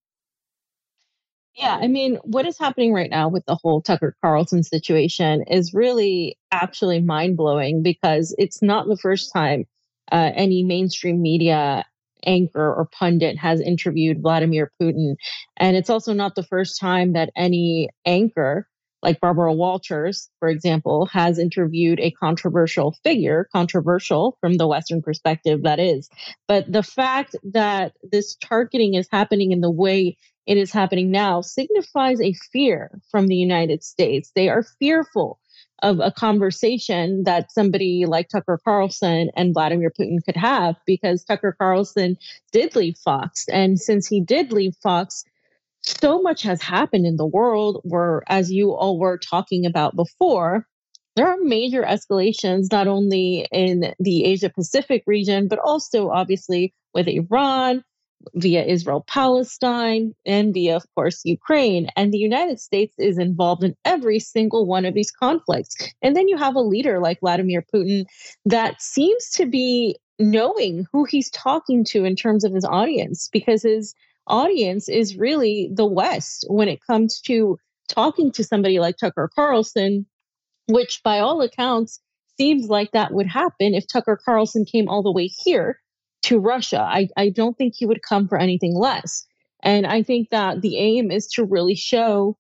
Yeah, I mean, what is happening right now with the whole Tucker Carlson situation is really actually mind blowing because it's not the first time uh, any mainstream media anchor or pundit has interviewed Vladimir Putin. And it's also not the first time that any anchor, like Barbara Walters, for example, has interviewed a controversial figure, controversial from the Western perspective, that is. But the fact that this targeting is happening in the way it is happening now signifies a fear from the United States. They are fearful of a conversation that somebody like Tucker Carlson and Vladimir Putin could have because Tucker Carlson did leave Fox. And since he did leave Fox, so much has happened in the world where, as you all were talking about before, there are major escalations not only in the Asia Pacific region, but also obviously with Iran, via Israel Palestine and via, of course, Ukraine. And the United States is involved in every single one of these conflicts. And then you have a leader like Vladimir Putin that seems to be knowing who he's talking to in terms of his audience because his audience is really the West when it comes to talking to somebody like Tucker Carlson, which by all accounts seems like that would happen if Tucker Carlson came all the way here to Russia. I, I don't think he would come for anything less. And I think that the aim is to really show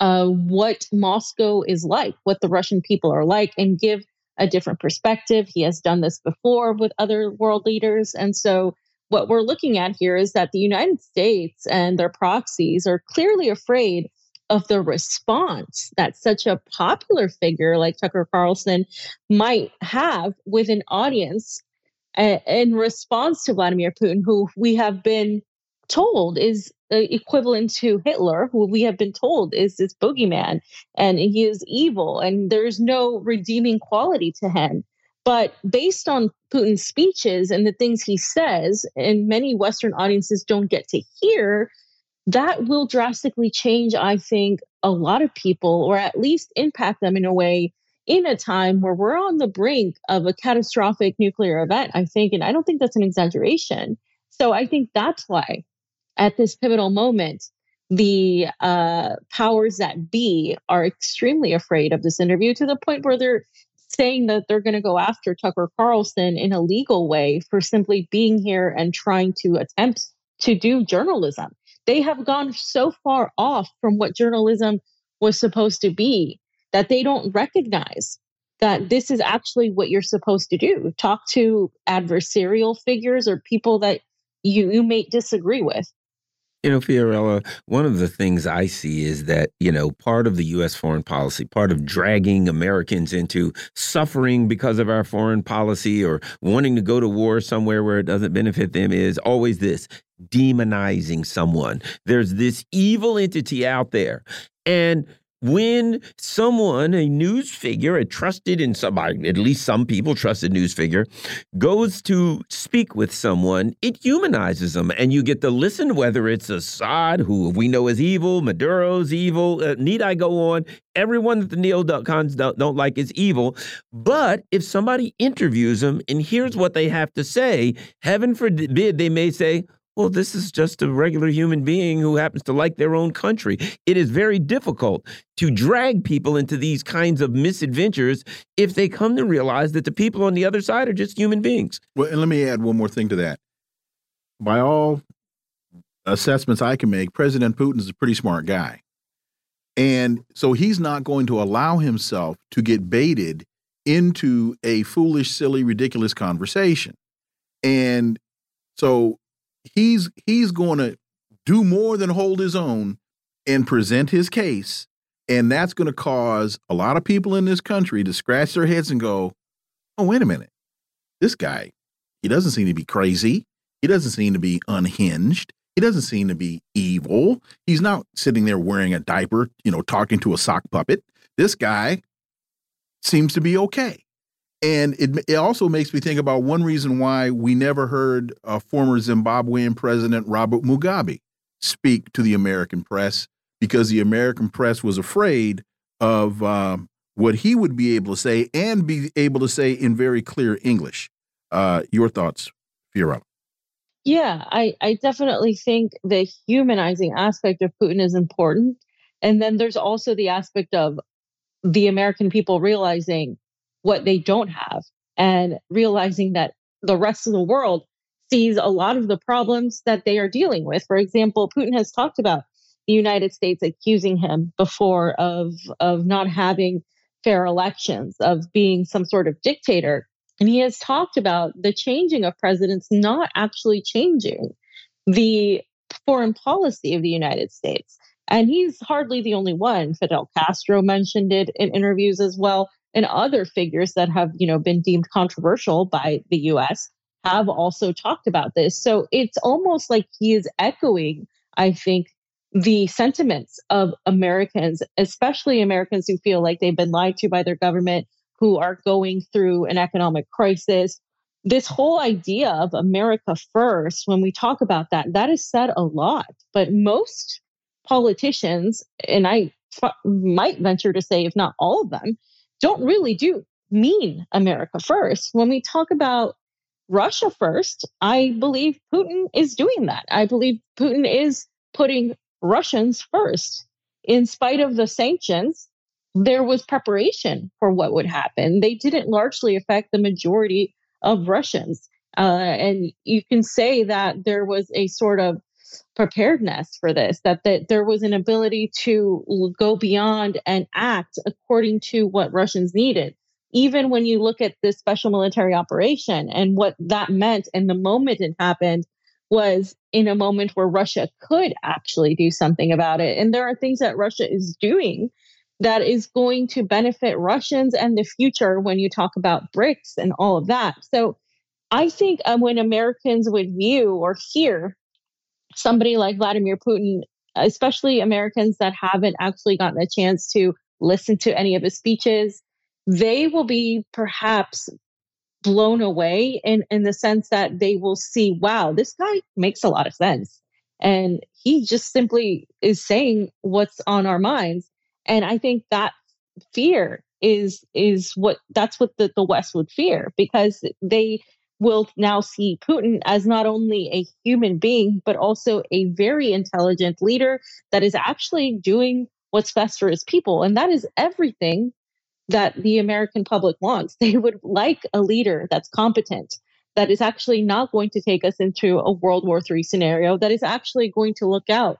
uh, what Moscow is like, what the Russian people are like, and give a different perspective. He has done this before with other world leaders. And so, what we're looking at here is that the United States and their proxies are clearly afraid of the response that such a popular figure like Tucker Carlson might have with an audience uh, in response to Vladimir Putin, who we have been told is equivalent to Hitler, who we have been told is this boogeyman and he is evil and there's no redeeming quality to him. But based on Putin's speeches and the things he says, and many Western audiences don't get to hear, that will drastically change, I think, a lot of people, or at least impact them in a way in a time where we're on the brink of a catastrophic nuclear event, I think. And I don't think that's an exaggeration. So I think that's why at this pivotal moment, the uh, powers that be are extremely afraid of this interview to the point where they're saying that they're going to go after Tucker Carlson in a legal way for simply being here and trying to attempt to do journalism. They have gone so far off from what journalism was supposed to be that they don't recognize that this is actually what you're supposed to do talk to adversarial figures or people that you, you may disagree with you know, Fiorella, one of the things I see is that, you know, part of the U.S. foreign policy, part of dragging Americans into suffering because of our foreign policy or wanting to go to war somewhere where it doesn't benefit them is always this demonizing someone. There's this evil entity out there. And when someone, a news figure, a trusted in somebody, at least some people trusted news figure, goes to speak with someone, it humanizes them. And you get to listen, whether it's Assad, who we know is evil, Maduro's evil, uh, need I go on? Everyone that the neocons don't, don't like is evil. But if somebody interviews them and hears what they have to say, heaven forbid they may say, well, this is just a regular human being who happens to like their own country. It is very difficult to drag people into these kinds of misadventures if they come to realize that the people on the other side are just human beings. Well, and let me add one more thing to that. By all assessments I can make, President Putin is a pretty smart guy. And so he's not going to allow himself to get baited into a foolish, silly, ridiculous conversation. And so he's he's going to do more than hold his own and present his case. And that's going to cause a lot of people in this country to scratch their heads and go oh wait a minute. This guy he doesn't seem to be crazy. He doesn't seem to be unhinged. He doesn't seem to be evil. He's not sitting there wearing a diaper you know talking to a sock puppet. This guy seems to be okay and it, it also makes me think about one reason why we never heard former Zimbabwean president Robert Mugabe speak to the American press because the American press was afraid of um, what he would be able to say and be able to say in very clear English. Uh, your thoughts, Fiorella? Yeah, I, I definitely think the humanizing aspect of Putin is important. And then there's also the aspect of the American people realizing what they don't have and realizing that the rest of the world sees a lot of the problems that they are dealing with. For example, Putin has talked about the United States accusing him before of of not having fair elections, of being some sort of dictator. And he has talked about the changing of presidents not actually changing the foreign policy of the United States. And he's hardly the only one. Fidel Castro mentioned it in interviews as well and other figures that have you know been deemed controversial by the US have also talked about this so it's almost like he is echoing i think the sentiments of Americans especially Americans who feel like they've been lied to by their government who are going through an economic crisis this whole idea of America first, when we talk about that, that is said a lot. But most politicians, and I f- might venture to say, if not all of them, don't really do mean America first. When we talk about Russia first, I believe Putin is doing that. I believe Putin is putting Russians first. In spite of the sanctions, there was preparation for what would happen. They didn't largely affect the majority of Russians. Uh, and you can say that there was a sort of preparedness for this, that, that there was an ability to go beyond and act according to what Russians needed. Even when you look at this special military operation and what that meant and the moment it happened was in a moment where Russia could actually do something about it. And there are things that Russia is doing that is going to benefit Russians and the future when you talk about BRICS and all of that. So I think um, when Americans would view or hear somebody like Vladimir Putin, especially Americans that haven't actually gotten a chance to listen to any of his speeches, they will be perhaps blown away in, in the sense that they will see, wow, this guy makes a lot of sense. And he just simply is saying what's on our minds. And I think that fear is is what that's what the, the West would fear because they will now see Putin as not only a human being, but also a very intelligent leader that is actually doing what's best for his people. And that is everything that the American public wants. [LAUGHS] They would like a leader that's competent, that is actually not going to take us into a World War III scenario, that is actually going to look out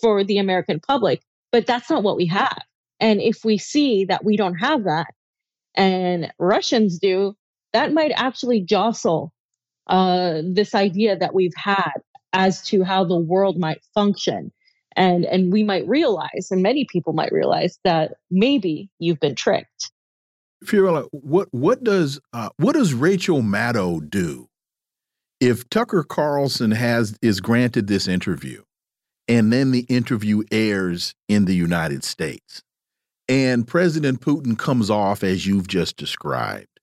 for the American public. But that's not what we have. And if we see that we don't have that and Russians do, that might actually jostle uh, this idea that we've had as to how the world might function. And, and we might realize, and many people might realize, that maybe you've been tricked. Fiorella, what what does uh, what does Rachel Maddow do if Tucker Carlson has is granted this interview, and then the interview airs in the United States? and President Putin comes off as you've just described.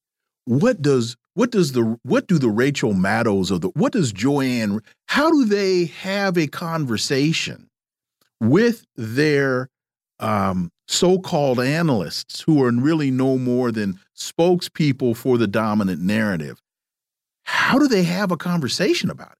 What does what does the what do the Rachel Maddows of the what does Joanne how do they have a conversation with their um, so-called analysts who are really no more than spokespeople for the dominant narrative? How do they have a conversation about it?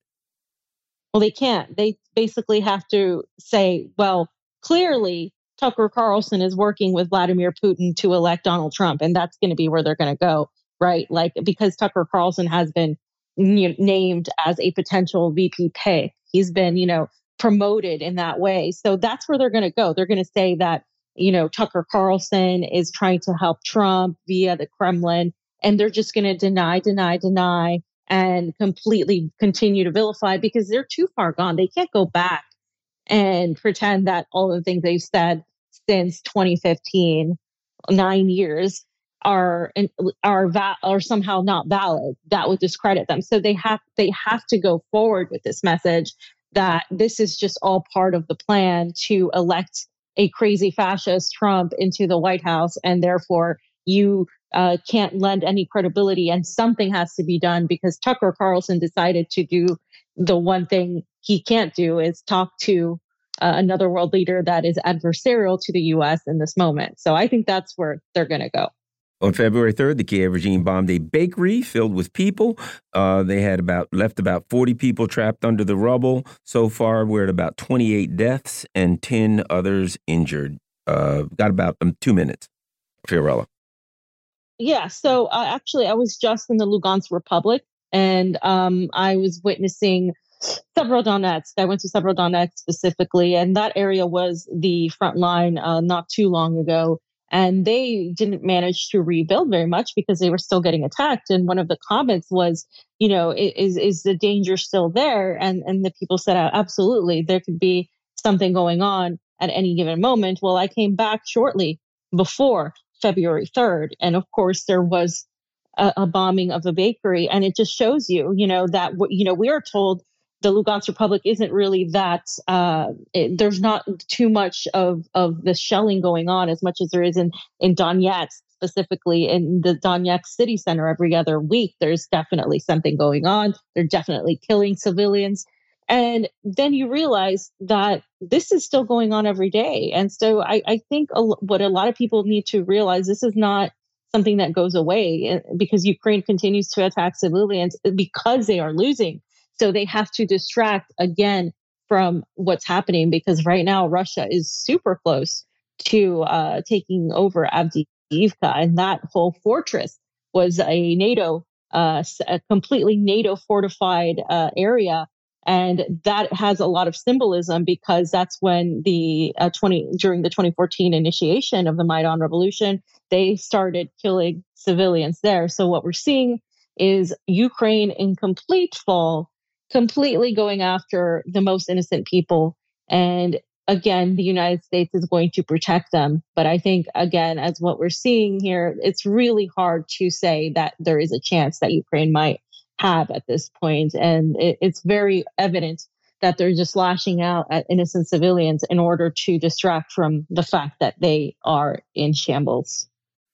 Well, they can't. They basically have to say, well, clearly Tucker Carlson is working with Vladimir Putin to elect Donald Trump, and that's going to be where they're going to go, right? Like because Tucker Carlson has been you know, named as a potential VP pick, he's been you know promoted in that way, so that's where they're going to go. They're going to say that you know Tucker Carlson is trying to help Trump via the Kremlin, and they're just going to deny, deny, deny, and completely continue to vilify because they're too far gone. They can't go back and pretend that all the things they've said since 2015, nine years, are are va- are somehow not valid. That would discredit them. So they have they have to go forward with this message that this is just all part of the plan to elect a crazy fascist Trump into the White House, and therefore you uh, can't lend any credibility, and something has to be done because Tucker Carlson decided to do the one thing he can't do is talk to uh, another world leader that is adversarial to the U.S. in this moment. So I think that's where they're going to go. On February 3rd, the Kiev regime bombed a bakery filled with people. Uh, they had about left about 40 people trapped under the rubble. So far, we're at about 28 deaths and 10 others injured. Uh, got about um, two minutes. Fiorella. Yeah. So uh, actually, I was just in the Lugansk Republic, and um, I was witnessing Severodonetsk. I went to Severodonetsk specifically, and that area was the front line uh, not too long ago. And they didn't manage to rebuild very much because they were still getting attacked. And one of the comments was, you know, is is the danger still there? And and the people said, absolutely, there could be something going on at any given moment. Well, I came back shortly before February 3rd, and of course there was a, a bombing of a bakery, and it just shows you, you know, that you know we are told the Lugansk Republic isn't really that. Uh, it, there's not too much of of the shelling going on as much as there is in in Donetsk specifically in the Donetsk city center every other week. There's definitely something going on. They're definitely killing civilians. And then you realize that this is still going on every day. And so I, I think a, what a lot of people need to realize this is not something that goes away eh, because Ukraine continues to attack civilians because they are losing. So they have to distract again from what's happening because right now Russia is super close to uh, taking over Avdiivka, and that whole fortress was a NATO, uh, a completely NATO fortified uh, area and that has a lot of symbolism because that's when the uh, 20 during the 2014 initiation of the Maidan revolution, they started killing civilians there. So what we're seeing is Ukraine in complete fall, completely going after the most innocent people. And again, the United States is going to protect them. But I think, again, as what we're seeing here, it's really hard to say that there is a chance that Ukraine might have at this point. And it, it's very evident that they're just lashing out at innocent civilians in order to distract from the fact that they are in shambles.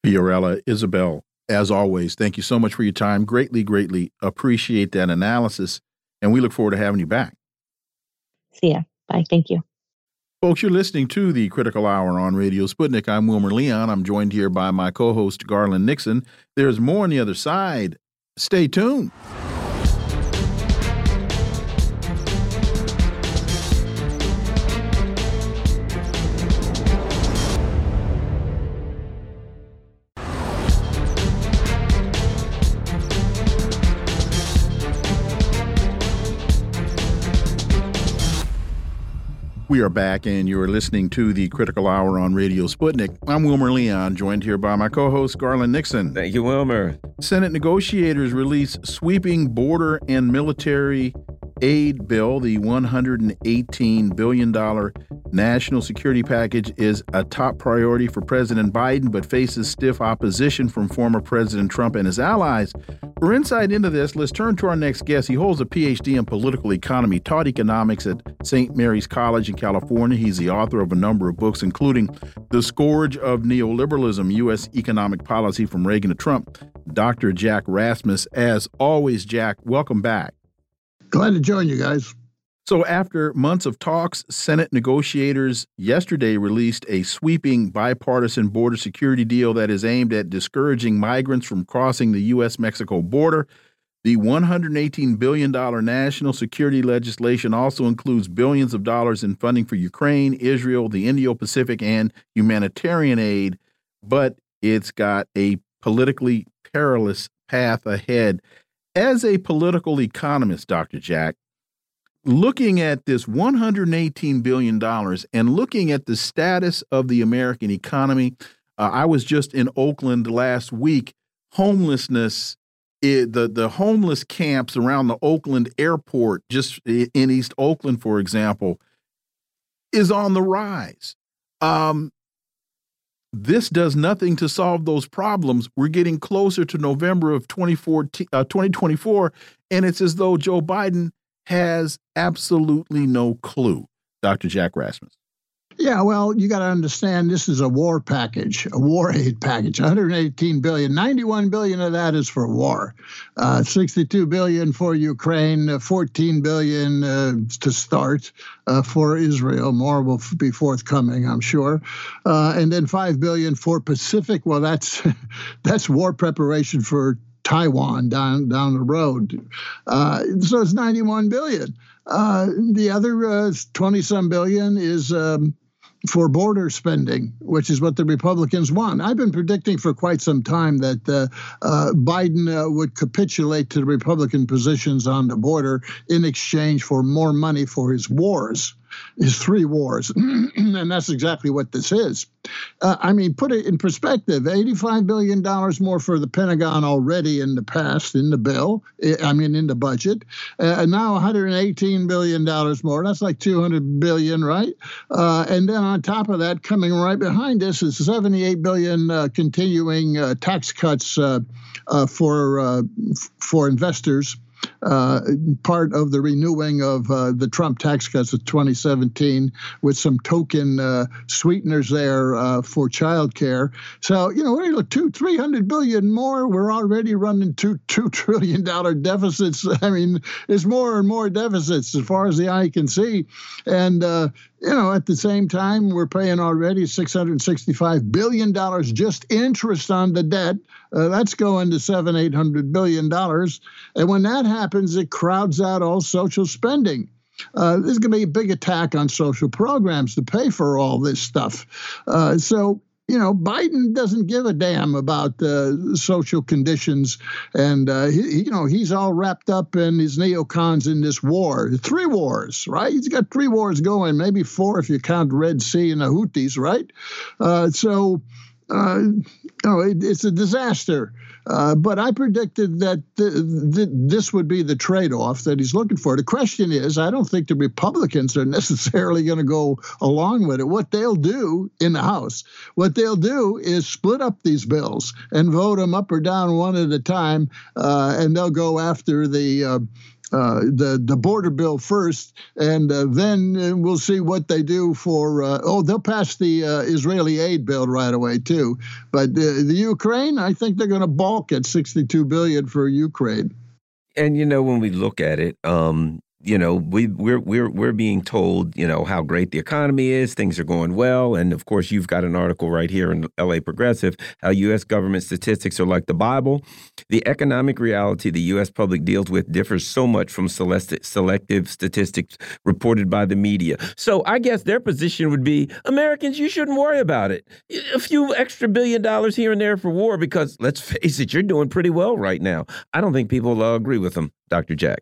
Fiorella, Isabel, as always, thank you so much for your time. Greatly, greatly appreciate that analysis. And we look forward to having you back. See ya. Bye. Thank you. Folks, you're listening to the Critical Hour on Radio Sputnik. I'm Wilmer Leon. I'm joined here by my co host, Garland Nixon. There's more on the other side Stay tuned. We are back, and you are listening to the Critical Hour on Radio Sputnik. I'm Wilmer Leon, joined here by my co host, Garland Nixon. Thank you, Wilmer. Senate negotiators release sweeping border and military aid bill, the $118 billion national security package, is a top priority for President Biden, but faces stiff opposition from former President Trump and his allies. For insight into this, let's turn to our next guest. He holds a PhD in political economy, taught economics at St. Mary's College in California. He's the author of a number of books, including The Scourge of Neoliberalism U.S. Economic Policy from Reagan to Trump. Dr. Jack Rasmus, as always, Jack, welcome back. Glad to join you guys. So, after months of talks, Senate negotiators yesterday released a sweeping bipartisan border security deal that is aimed at discouraging migrants from crossing the U.S. Mexico border. The $118 billion national security legislation also includes billions of dollars in funding for Ukraine, Israel, the Indo Pacific, and humanitarian aid, but it's got a politically perilous path ahead as a political economist, Dr. Jack, looking at this $118 billion and looking at the status of the American economy, uh, I was just in Oakland last week. Homelessness, it, the, the homeless camps around the Oakland airport, just in East Oakland, for example, is on the rise. Um, this does nothing to solve those problems. We're getting closer to November of 2014, uh, 2024, and it's as though Joe Biden has absolutely no clue. Dr. Jack Rasmus. Yeah, well, you got to understand this is a war package, a war aid package. 118 billion, 91 billion of that is for war, uh, 62 billion for Ukraine, uh, 14 billion uh, to start uh, for Israel. More will be forthcoming, I'm sure, uh, and then 5 billion for Pacific. Well, that's [LAUGHS] that's war preparation for Taiwan down down the road. Uh, so it's 91 billion. Uh, the other 20 uh, some billion is um, for border spending, which is what the Republicans want. I've been predicting for quite some time that uh, uh, Biden uh, would capitulate to the Republican positions on the border in exchange for more money for his wars is three wars. [CLEARS THROAT] and that's exactly what this is. Uh, I mean, put it in perspective $85 billion more for the Pentagon already in the past, in the bill, I mean, in the budget. Uh, now $118 billion more. That's like 200 billion, right? Uh, and then on top of that, coming right behind this is 78 billion uh, continuing uh, tax cuts uh, for, for investors uh, part of the renewing of uh, the Trump tax cuts of 2017 with some token uh, sweeteners there uh, for childcare. So, you know, look two, 300 billion more. We're already running two, $2 [LAUGHS] trillion deficits. I mean, it's more and more deficits as far as the eye can see. And, uh, you know, at the same time, we're paying already $665 billion just interest on the debt. Uh, that's going to seven, eight hundred billion dollars. And when that happens, it crowds out all social spending. Uh, there's going to be a big attack on social programs to pay for all this stuff. Uh, so, you know, Biden doesn't give a damn about uh, social conditions, and uh, he, you know he's all wrapped up in his neocons in this war, three wars, right? He's got three wars going, maybe four if you count Red Sea and the Houthis, right? Uh, so uh, you know, it, it's a disaster. Uh, but I predicted that th- th- this would be the trade off that he's looking for. The question is I don't think the Republicans are [LAUGHS] necessarily going to go along with it. What they'll do in the House, what they'll do is split up these bills and vote them up or down one at a time, uh, and they'll go after the uh, uh, the the border bill first, and uh, then uh, we'll see what they do for. Uh, oh, they'll pass the uh, Israeli aid bill right away too. But the Ukraine, I think they're going to balk at 62 billion for Ukraine. And you know, when we look at it, um, you know, we we're we're we're being told, you know, how great the economy is, things are going well, and of course, you've got an article right here in LA Progressive how U.S. government statistics are like the Bible. The economic reality the U.S. public deals with differs so much from selective statistics reported by the media. So I guess their position would be, Americans, you shouldn't worry about it. A few extra billion dollars here and there for war, because let's face it, you're doing pretty well right now. I don't think people will agree with them, Dr. Jack.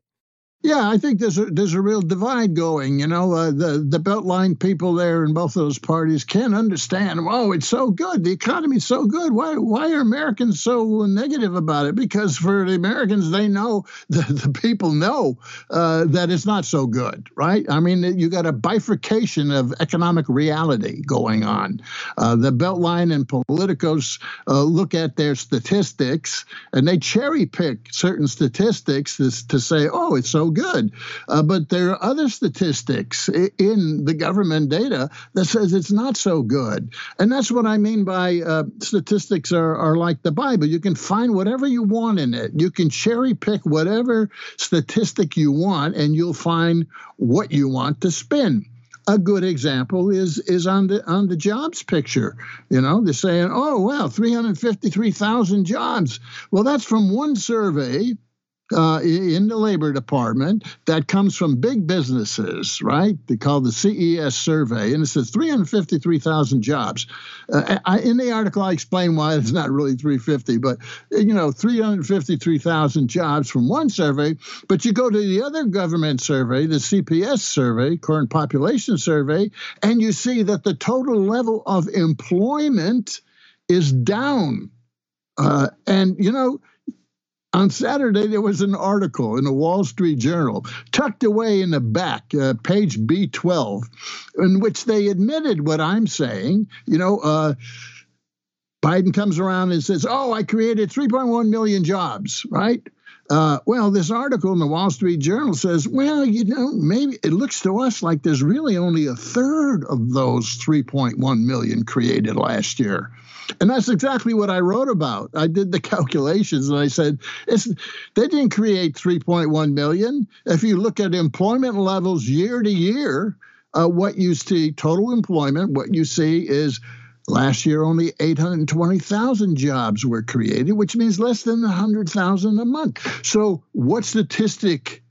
Yeah, I think there's a there's a real divide going. You know, uh, the the Beltline people there in both of those parties can't understand. Oh, it's so good. The economy's so good. Why why are Americans so negative about it? Because for the Americans, they know [LAUGHS] the, the people know uh, that it's not so good, right? I mean, you got a bifurcation of economic reality going on. Uh, the Beltline and politicos uh, look at their statistics and they cherry pick certain statistics to, to say, oh, it's so good. Uh, but there are other statistics in the government data that says it's not so good. And that's what I mean by uh, statistics are, are like the Bible. You can find whatever you want in it. You can cherry pick whatever statistic you want, and you'll find what you want to spin a good example is is on the on the jobs picture. You know, they're saying, "Oh, wow, 353,000 jobs." Well, that's from one survey uh, in the Labor Department that comes from big businesses, right? They call the CES survey, and it says 353,000 jobs. Uh, I, in the article, I explain why it's not really 350, but you know, 353,000 jobs from one survey. But you go to the other government survey, the CPS survey, current population survey, and you see that the total level of employment is down. Uh, and you know, on Saturday, there was an article in the Wall Street Journal, tucked away in the back, uh, page B12, in which they admitted what I'm saying. You know, uh, Biden comes around and says, Oh, I created 3.1 million jobs, right? Uh, well, this article in the Wall Street Journal says, well, you know, maybe it looks to us like there's really only a third of those 3.1 million created last year. And that's exactly what I wrote about. I did the [LAUGHS] calculations and I said, it's, they didn't create 3.1 million. If you look at employment levels year to year, uh, what you see, total employment, what you see is Last year, only 820,000 jobs were created, which means less than 100,000 a month. So, what statistic,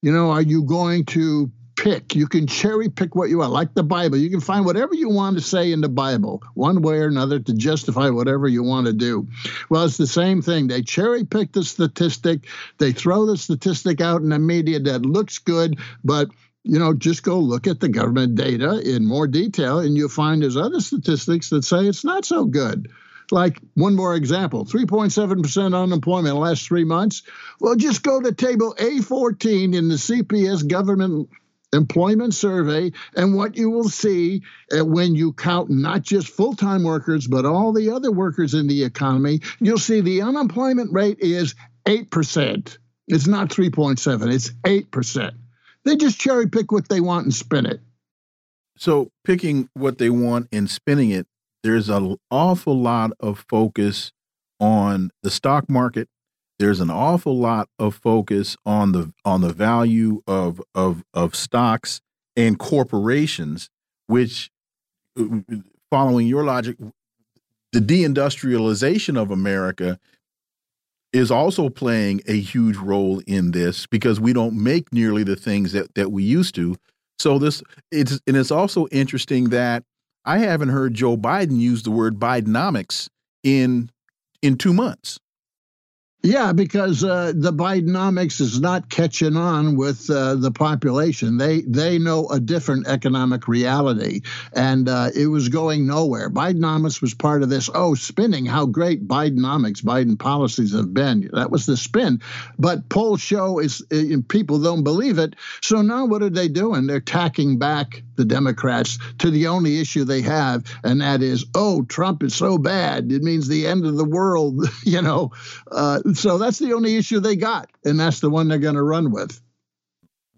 you know, are you going to pick? You can cherry pick what you want, like the Bible. You can find whatever you want to say in the Bible, one way or another, to justify whatever you want to do. Well, it's the same thing. They cherry pick the statistic, they throw the statistic out in the media that looks good, but you know, just go look at the government data in more detail, and you'll find there's other statistics that say it's not so good. Like one more example 3.7% unemployment last three months. Well, just go to table A14 in the CPS government employment survey, and what you will see uh, when you count not just full time workers, but all the other workers in the economy, you'll see the unemployment rate is 8%. It's not 3.7, it's 8%. They just cherry pick what they want and spin it. So, picking what they want and spinning it, there's an awful lot of focus on the stock market. There's an awful lot of focus on the on the value of of of stocks and corporations, which, uh, following your logic, the deindustrialization of America is also playing a huge role in this because we don't make nearly the things that that we used to. So this it's and it's also interesting that I haven't heard Joe Biden use the word Bidenomics in in 2 months. Yeah, because uh, the Bidenomics is not catching on with uh, the population. They they know a different economic reality, and uh, it was going nowhere. Bidenomics was part of this. Oh, spinning! How great Bidenomics, Biden policies have been. That was the spin. But polls show is uh, people don't believe it. So now what are they doing? They're tacking back the Democrats to the only issue they have, and that is, oh, Trump is so bad. It means the end of the world. [LAUGHS] you know uh, so that's the only issue they got, and that's the one they're going to run with.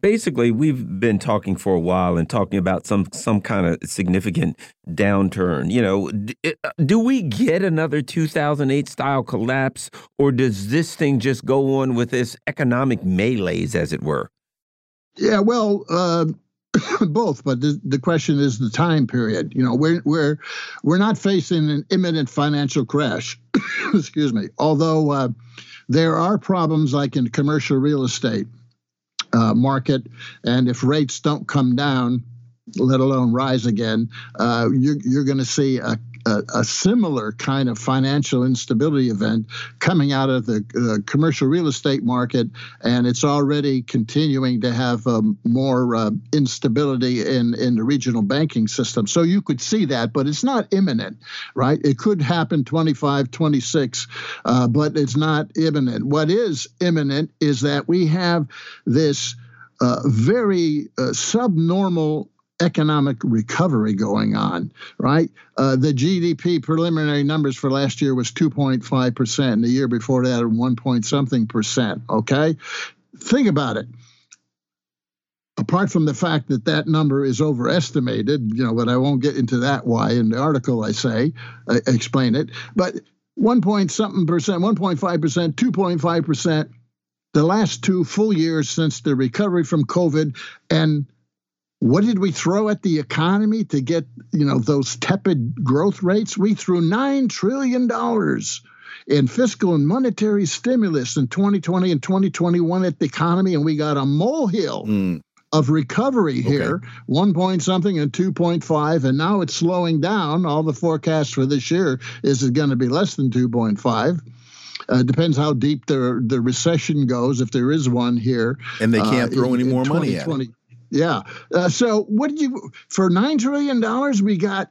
Basically, we've been talking for a while and talking about some some kind of significant downturn. You know, uh, do we get another 2008 style collapse, or does this thing just go on with this economic melees, as it were? Yeah, well, uh, [COUGHS] both, but the, the question is the time period. You know, we're we're we're not facing an imminent financial crash. [COUGHS] Excuse me. Although uh, there are problems like in commercial real estate uh, market, and if rates don't come down, let alone rise again, uh, you're, you're going to see a a, a, similar kind of financial instability event coming out of the uh, commercial real estate market, and it's already continuing to have um, more uh, instability in, in the regional banking system. So you could see that, but it's not imminent, right? It could happen 25, 26, uh, but it's not imminent. What is imminent is that we have this. Uh, very uh, subnormal economic recovery going on, right? Uh, the GDP preliminary numbers for last year was 2.5 percent. The year before that, one point something percent. Okay, think about it. Apart from the fact that that number is overestimated, you know, but I won't get into that why in the article I say I explain it. But one point something percent, 1.5 percent, 2.5 percent. The last two full years since the recovery from COVID and what did we throw at the economy to get, you know, those tepid growth rates? We threw $9 trillion in fiscal and monetary stimulus in 2020 and 2021 at the economy, and we got a molehill. Mm. Of recovery here, okay. one point something and 2.5, and now it's slowing down. All the forecasts for this year is it going to be less than 2.5. Uh, depends how deep the the recession goes, if there is one here. And they can't uh, throw any more money at it. Yeah. Uh, so what did you for nine trillion dollars? We got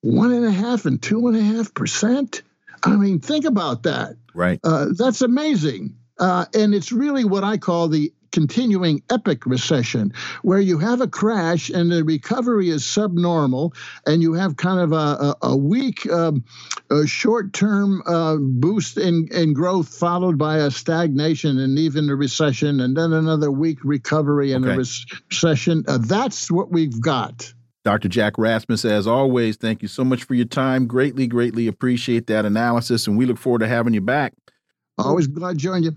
one and a half and two and a half percent. I mean, think about that. Right. Uh, that's amazing. Uh, and it's really what I call the continuing epic recession, where you have a crash and the recovery is subnormal, and you have kind of a, a, weak um, short term uh, boost in, in growth, followed by a stagnation and even a recession, and then another weak recovery and okay. a recession. Uh, that's what we've got. Dr. Jack Rasmus, as always, thank you so much for your time. Greatly, greatly appreciate that analysis, and we look forward to having you back. Always glad to join you.